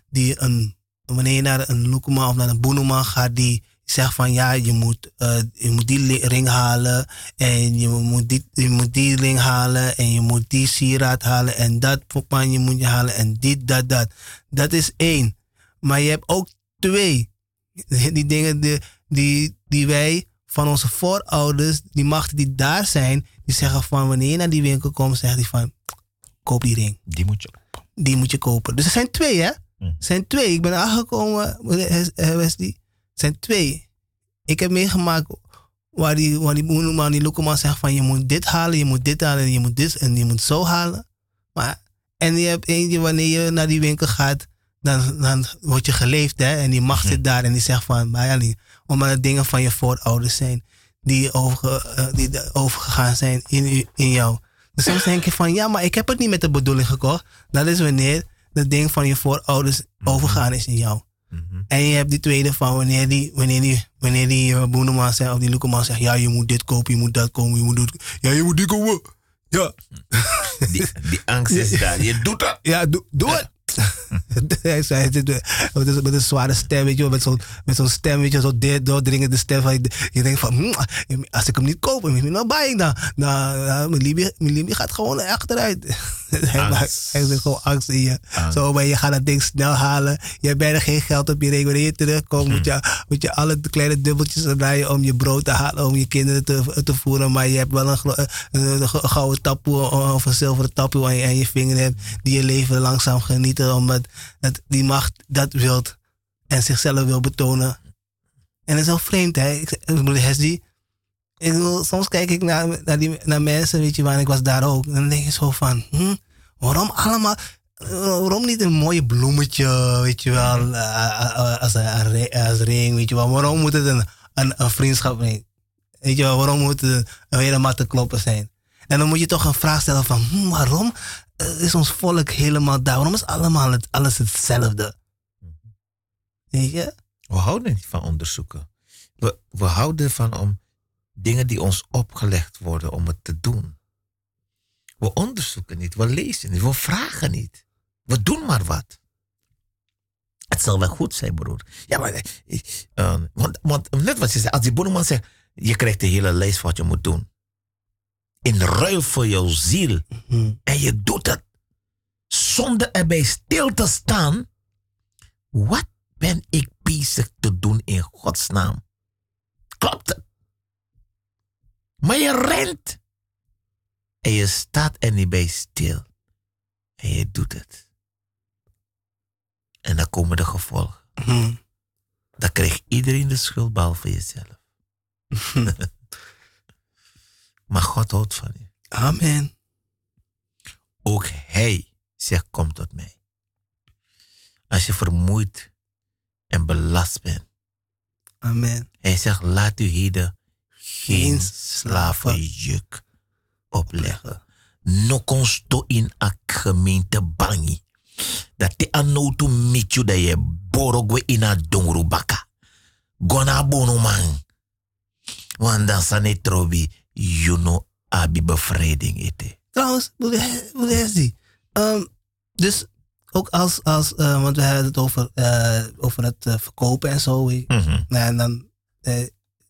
die een, wanneer je naar een Lukuma of naar een Boenuma gaat, die zegt van ja, je moet, uh, je moet die ring halen en je moet die, je moet die ring halen en je moet die sieraad halen en dat panje moet je halen en dit, dat, dat. Dat is één. Maar je hebt ook twee. Die dingen die, die, die wij van onze voorouders, die machten die daar zijn, die zeggen van wanneer je naar die winkel komt, zegt hij van koop die ring. Die moet je kopen. Die moet je kopen. Dus er zijn twee hè. Hm. Er zijn twee. Ik ben aangekomen, Wesley zijn twee. Ik heb meegemaakt waar die, waar die man, die zegt van je moet dit halen, je moet dit halen, je moet dit en je moet zo halen. Maar, en je hebt eentje wanneer je naar die winkel gaat, dan, dan word je geleefd hè. En die macht zit daar en die zegt van, maar omdat het dingen van je voorouders zijn die, over, uh, die overgegaan zijn in, in jou. Dus soms denk je van, ja, maar ik heb het niet met de bedoeling gekocht. Dat is wanneer het ding van je voorouders overgaan is in jou. Mhm. En je hebt die tweede van wanneer die, wanneer die, wanneer die uh, Boeneman zegt of die Lukeman zegt, ja, je moet dit kopen, je moet dat kopen, je moet dit, ja, je moet dit kopen. Ja. Die, die angst is daar. Je doet dat. Ja, doe, doe het. Hij zei met, met een zware stem, weet je met zo'n met zo'n stem, weet je zo doordringende stem. Van, je denkt van, mm, als ik hem niet koop, misschien nou buy dan. Nou, mijn liefje, mijn gaat gewoon achteruit. hij zit gewoon angst in je. Zo, maar je gaat dat ding snel halen. Je hebt bijna geen geld op je rekening. Wanneer je terugkomt, moet, je, hm. moet je alle kleine dubbeltjes rijden om je brood te halen, om je kinderen te, te voeren. Maar je hebt wel een, een, gouden tapoe of een zilveren tapoe aan je, aan je vinger hebt, die je leven langzaam genieten, omdat dat die macht dat wilt en zichzelf wil betonen. En dat is wel vreemd, hè? Ik, ik bedoel, soms kijk ik naar, naar, mensen, weet je, waar ik was daar ook. En dan denk je zo van, hm, waarom allemaal, waarom niet een mooie bloemetje, weet je wel, eh, eh, als, een, als ring, weet je wel. Waarom moet het een, een, een vriendschap zijn? Weet je wel, waarom moet het een helemaal te kloppen zijn? En dan moet je toch een vraag stellen van, hm, waarom eh, is ons volk helemaal daar? Waarom is allemaal het, alles hetzelfde? Weet je? We houden niet van onderzoeken. We, we houden van om dingen die ons opgelegd worden om het te doen. We onderzoeken niet, we lezen niet, we vragen niet. We doen maar wat. Het zal wel goed zijn, broer. Ja, maar, uh, want, want net wat je zei, als die boereman zegt, je krijgt de hele lijst wat je moet doen. In ruil voor jouw ziel. Mhm. En je doet het zonder erbij stil te staan. Wat ben ik bezig te doen in Gods naam? Klopt het? Maar je rent. En je staat er niet bij stil. En je doet het. En dan komen de gevolgen. Mhm. Dan krijgt iedereen de schuld behalve jezelf. maar God houdt van je. Amen. Ook Hij zegt, kom tot mij. Als je vermoeid en belast bent. Amen. Hij zegt, laat u heden geen slavenjuk opleggen. Nokons to in a gemeente bangi. Dat te anotu mitju dat je borogwe in a dongru baka. Gona bono man. Want dan trobi, you know, abi bevrijding ete. Trouwens, Boedesi. Um, dus ook als, als eh, want we hebben het over, eh, over het eh, verkopen en zo. je. Nou, en dan, eh,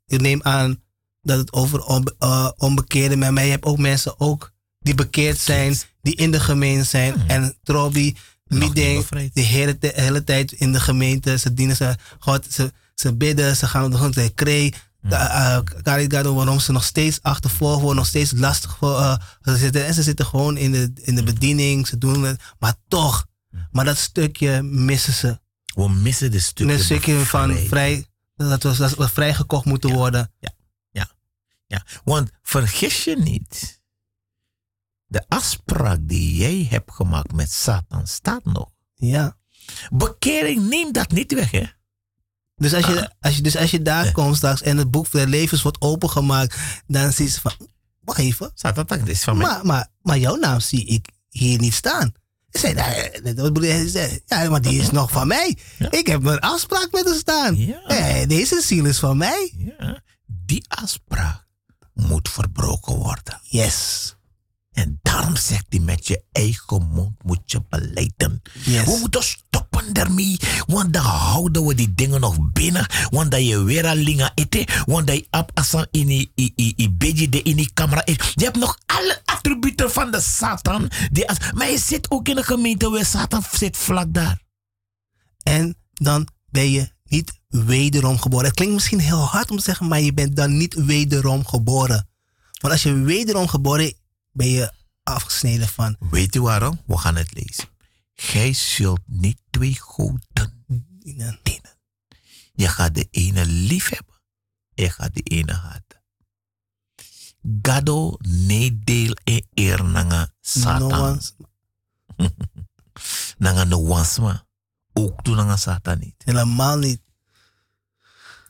ik neem aan dat het over onbe onbekeerden met mij. Je hebt ook mensen ook die bekeerd zijn, die in de gemeente zijn. En Nog niet niet denkt bevrijd. de hele, de hele tijd in de gemeente. Ze dienen ze, God, ze, ze bidden, ze gaan op de grond, ze kree. Uh, Karigado, waarom ze nog steeds achtervolgen worden, nog steeds lastig voor, eh, ze zitten. En ze zitten gewoon in de, in de bediening, ze doen het. Maar toch, maar dat stukje missen ze. We missen de In stukken een stukje van vrij, dat we, dat we vrijgekocht moeten worden. Ja, want vergis je niet. De afspraak die jij hebt gemaakt met Satan staat nog. Ja. Bekering neemt dat niet weg, hè? Dus als je, als je, dus als je daar komt straks en het boek voor de levens wordt opengemaakt, dan zie je van, wacht even, Satan, dat is van mij. maar, maar, maar jouw naam zie ik hier niet staan. Zei, nou, ja, maar die is nog van mij. Ja. Ik heb een afspraak met hem staan. Ja. Deze ziel is van mij. Ja, die afspraak moet verbroken worden. Yes. En daarom zegt hij met je eigen mond moet je beleiden. Yes. We moeten stoppen daarmee, want dan houden we die dingen nog binnen. Want dat je weer linga eten, want dat je asan in i- i- i beetje de in die camera eet. Je hebt nog alle attributen van de Satan. Die maar je zit ook in een gemeente waar Satan zit vlak daar. En dan ben je niet wederom geboren. Het klinkt misschien heel hard om te zeggen, maar je bent dan niet wederom geboren. Want als je wederom geboren ben je afgesneden van. Weet u waarom? We gaan het lezen. Gij zult niet twee goden dienen. Je gaat de ene lief hebben. Je gaat de ene haten. Gado nee deel en eer nanga Satan. Nanga no wansma. Ook toen nanga Satan niet. helemaal niet.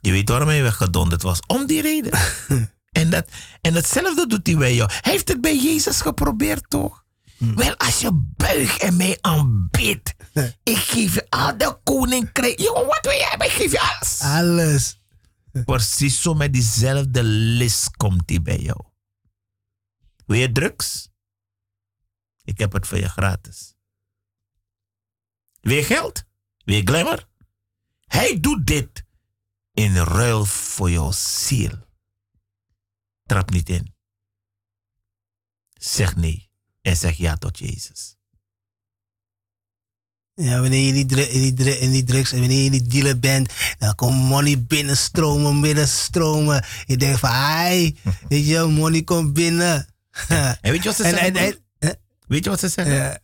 Je weet waarom hij weggedonderd was. Om die reden. en, dat, en hetzelfde doet hij bij jou. Hij heeft het bij Jezus geprobeerd, toch? Wel, als je buigt en mij aanbidt. ik geef je al de koninkrijk. Jongen, wat wil jij hebben? Ik geef je alles. Alles. Precies zo met diezelfde list komt hij bij jou. Wil je drugs? Ik heb het voor je gratis. Wil je geld? Wil je glamour? Hij doet dit in ruil voor jouw ziel. Trap niet in. Zeg nee en zeg ja tot Jezus. Ja, wanneer je dru- in die drugs en wanneer je die dealer bent, dan komt money binnenstromen, binnenstromen. Je denkt van, ai, weet je, money komt binnen. En weet je wat ze En- zeggen? en- broer? en- weet je wat ze zeggen? Ja.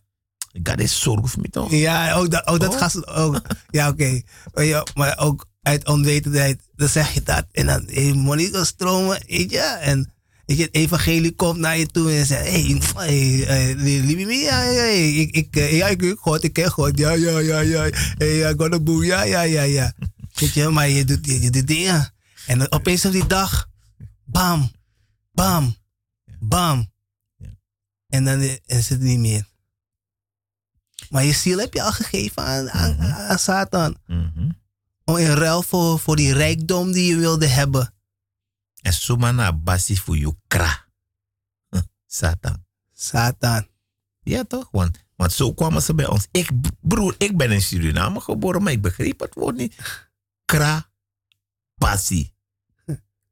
God is zorg voor me toch? Ja, ook dat, ook dat Oh. gaat ook. Ja, oké. Maar ja, Maar ook uit onwetendheid, dan zeg je dat. En dan hey, money kan stromen, weet je. En weet je, het evangelie komt naar je toe en zegt, hey, hey, lieve me, ja, ik, ik, eh, ja, ik ken God, ik ken God, ja, ja, ja, ja. Hey, I got a ja, ja, ja, ja. Weet je, maar je doet, je, doet dingen. En dan opeens op die dag, bam, bam, bam. En dan is het niet meer. Maar je ziel heb je al gegeven aan, aan, Mhm. aan Satan. Mhm. Om in ruil voor, voor die rijkdom die je wilde hebben. En zomaar naar basis voor je kra. Satan. Satan. Ja toch? Want, want zo kwamen ze bij ons. Ik, broer, ik ben in Suriname geboren, maar ik begreep het woord niet. Kra, passie.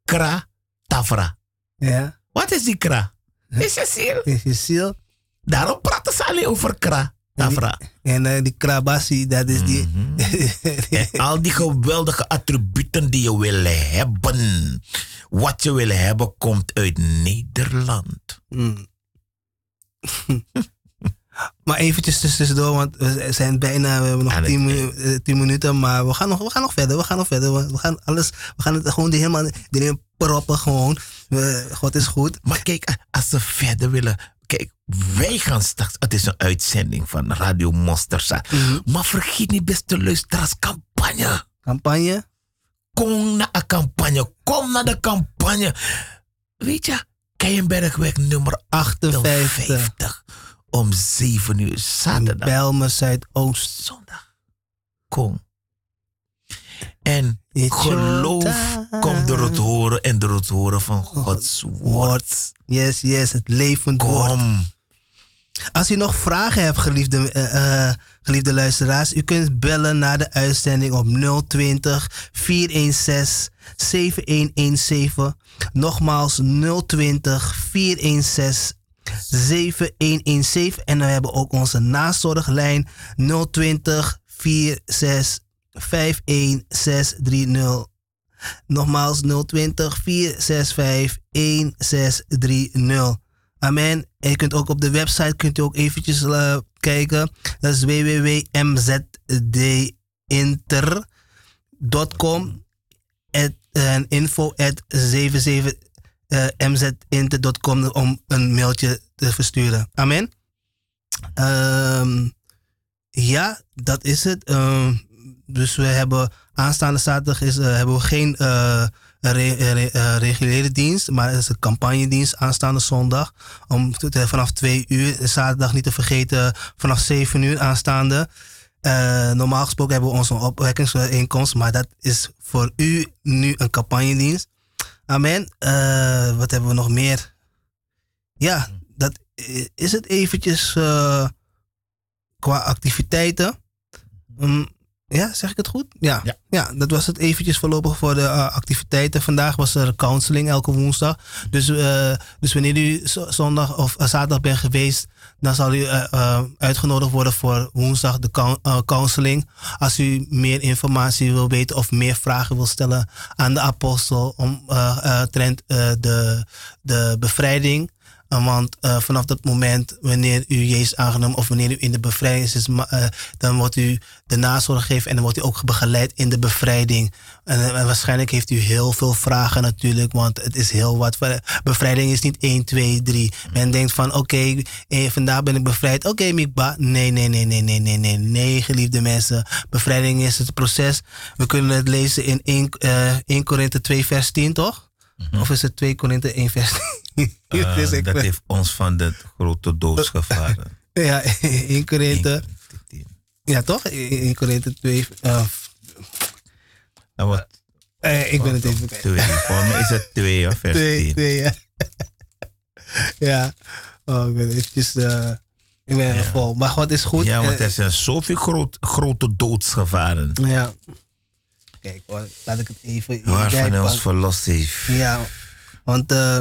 Kra, tafra. Ja. Wat is die kra? Is je ziel? Is je ziel. Daarom praten ze alleen over kra, tafra. En eh, die krabassie, dat is die. Mhm. Al die geweldige attributen die je wil hebben. Wat je wil hebben komt uit Nederland. Mm. maar eventjes tussendoor, want we zijn bijna, we hebben nog Aan het tien, minu- eh, minuten, maar we gaan, nog, we gaan nog verder, we gaan nog verder. We we gaan alles, we gaan het gewoon helemaal erin proppen gewoon. We- God is goed. Maar kijk, als ze verder willen. Kijk, wij gaan straks. Het is een uitzending van Radio Monstersa. Maar vergeet niet, beste luisteraars, campagne. Campagne. Kom naar een campagne. Kom naar de campagne. Weet je, Keienbergweg nummer 58. 58. Om 7 uur zaterdag. Belmen Zuidoost. Zondag. Kom. En geloof komt door het horen en door het horen van Gods woord. Woord. Yes, yes, het levend woord. Kom. Als u nog vragen hebt, geliefde, eh, eh, geliefde luisteraars, u kunt bellen naar de uitzending op 020 416 7117. Nogmaals 020 416 7117. En we hebben ook onze nazorglijn 020 46 51630. Nogmaals 020 465 1630. Amen. En je kunt ook op de website kunt u ook eventjes eh, kijken. Dat is www.mzinter.com en info at 77 eh, om een mailtje te versturen. Amen. Ehm, ja, dat is het. Ehm, dus we hebben aanstaande zaterdag is, eh, hebben we geen eh, eh, reguliere dienst, maar het is een campagnedienst aanstaande zondag. Om t- t- vanaf twee uur. Zaterdag niet te vergeten vanaf 7 uur aanstaande. Normaal gesproken hebben we onze opwekkingsbijeenkomst, maar dat is voor u nu een campagnedienst. Amen. Wat hebben we nog meer? Ja, dat is het eventjes qua activiteiten. Mm, ja, zeg ik het goed? Ja. Ja. ja. dat was het eventjes voorlopig voor de eh, activiteiten. Vandaag was er counseling elke woensdag. Dus, eh, dus wanneer u zo- zondag of eh, zaterdag bent geweest, dan zal u uitgenodigd worden voor woensdag de coun- counseling. Als u meer informatie wil weten of meer vragen wil stellen aan de apostel om trend de, de bevrijding. Uh, Want eh, vanaf dat moment, wanneer u Jezus aangenomen of wanneer u in de bevrijding is, eh, dan wordt u de nazorg gegeven en dan wordt u ook begeleid in de bevrijding. En, eh, en waarschijnlijk heeft u heel veel vragen natuurlijk, want het is heel wat. Bevrijding is niet 1, 2, 3. Men denkt van, oké, eh, vandaag ben ik bevrijd. Oké, Mikba. Nee, nee, nee, nee, nee, nee, nee, nee, geliefde mensen. Bevrijding is het proces. We kunnen het lezen in 1, eh 1 Korinthe 2, vers 10, toch? Of is het 2 Korinthe 1, vers 10? Eh, Dus dat ben- heeft ons van de grote doos gevaren. Ja, 1 Korinthe. Ja, toch? 1 Korinthe 2. eh, Nou, wat eh, ik ben het even twee. Voor mij is het twee, hoor, vers 2, 10. 2, ja. ja. Oh, ik ben eventjes... eh, ik ben even vol. Maar God is goed. Ja, want er zijn zoveel groot, grote doodsgevaren. ja. Kijk hoor, laat ik het even... Waarvan hij ons verlost heeft. Ja, want eh,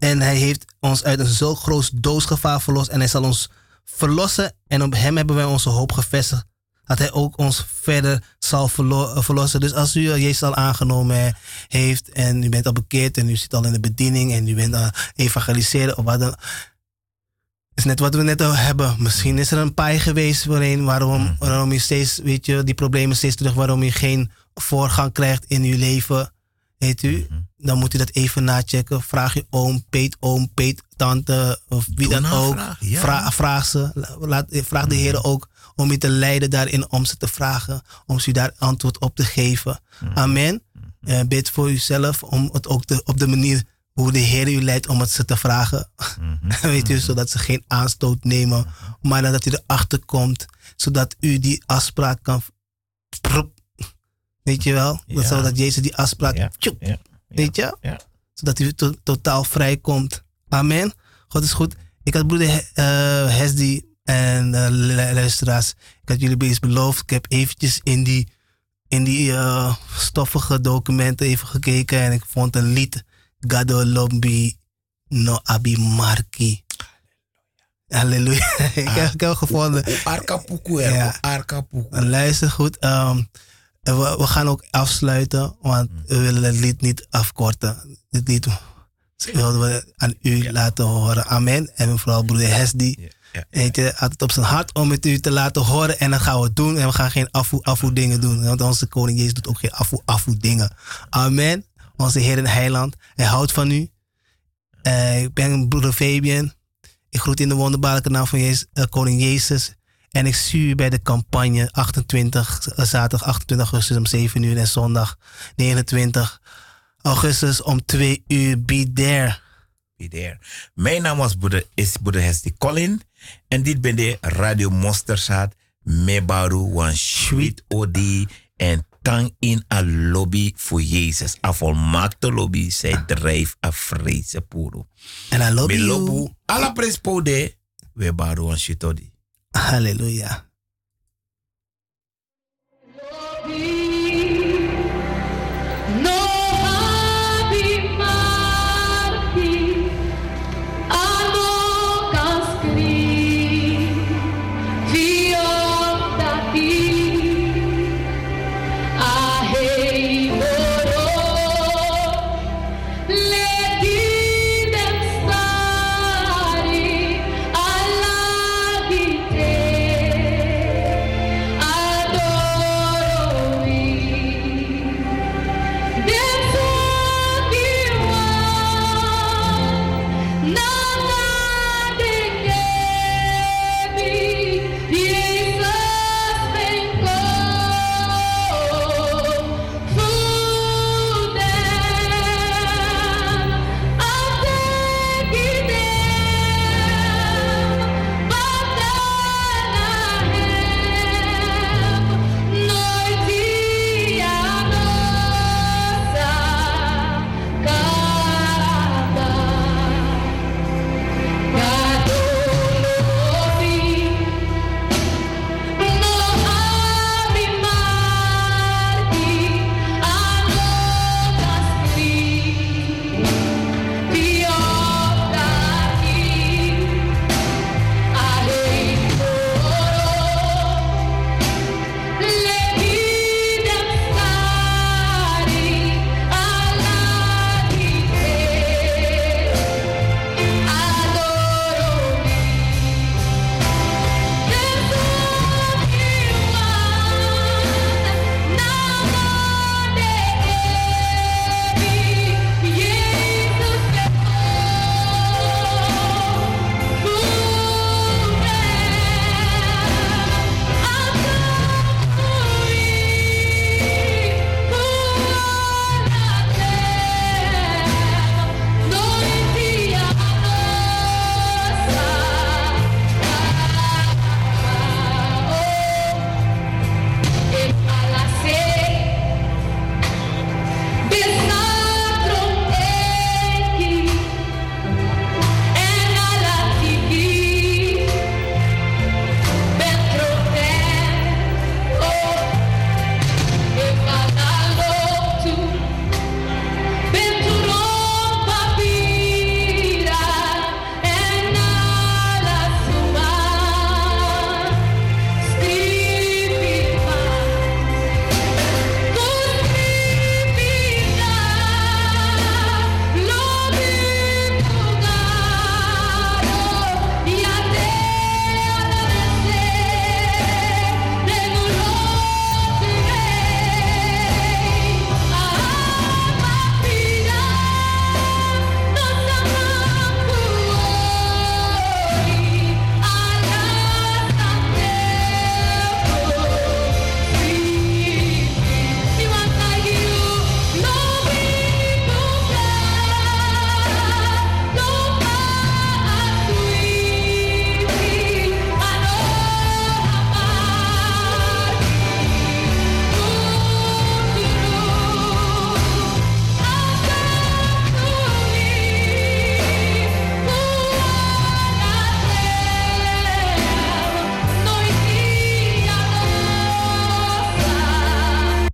en hij heeft ons uit een zo groot doodsgevaar verlost en hij zal ons verlossen en op hem hebben wij onze hoop gevestigd. Dat hij ook ons verder zal verlo- eh, verlossen. Dus als u eh, Jezus al aangenomen heeft en u bent al bekeerd en u zit al in de bediening en u bent aan het evangeliseren of wat dan. is net wat we net al hebben. Misschien is er een paai geweest waarin, waarom, waarom je steeds, weet je, die problemen steeds terug, waarom je geen voorgang krijgt in uw leven. Weet u, dan moet u dat even nachecken. Vraag je oom, peet oom, peet tante of wie Doe dan ook. ja. Vraag ze. Laat, vraag de Heer ook om je te leiden daarin, om ze te vragen, om ze daar antwoord op te geven. Amen. Eh, bid voor uzelf om het ook te, op de manier hoe de Heer u leidt om het ze te vragen. Weet u, zodat ze geen aanstoot nemen, maar dat u erachter komt, zodat u die afspraak kan. Weet je wel? Dat Ja. Zodat Jezus die afspraak. Ja, ja, Weet je? Zodat to- totaal vrij komt. Amen. God is goed. Ik had broeder eh Hesdi en lu- luisteraars. Ik had jullie eens beloofd. Ik heb eventjes in die, in die stoffige documenten even gekeken. En ik vond een lied. Gado Lombi no Abimarki. Halleluja. ik, heb, ik heb gevonden. Arkapuku, Ja. Arkapuku. Luister goed. We, we gaan ook afsluiten, want we willen het lied niet afkorten. Het lied wilden we aan u laten horen. Amen. En vooral broeder Hesdi. Ja, ja. Weet je, had het op zijn hart om het u te laten horen. En dat gaan we doen. En we gaan geen afvoer dingen doen. Want onze koning Jezus doet ook geen afvoer, afvoer dingen. Amen. Onze Heer en Heiland. Hij houdt van u. Eh, ik ben broeder Fabian. Ik groet in de wonderbaarlijke naam van Jezus, eh, koning Jezus. En ik zie u bij de campagne 28, eh, zaterdag 28 augustus om 7 uur. En zondag 29 augustus om 2 uur. Be there. Be there. Mijn naam was broeder, is broeder Hesti Colin. En dit ben de Radio Mosterzaad. Mebaru wan sweet odi. En tang in a lobby voor Jezus. A volmaakte lobby. Zij drijft a vrezen puro. En I love Me lobu. Alla prespo de. We baru wan sweet odi. Halleluja.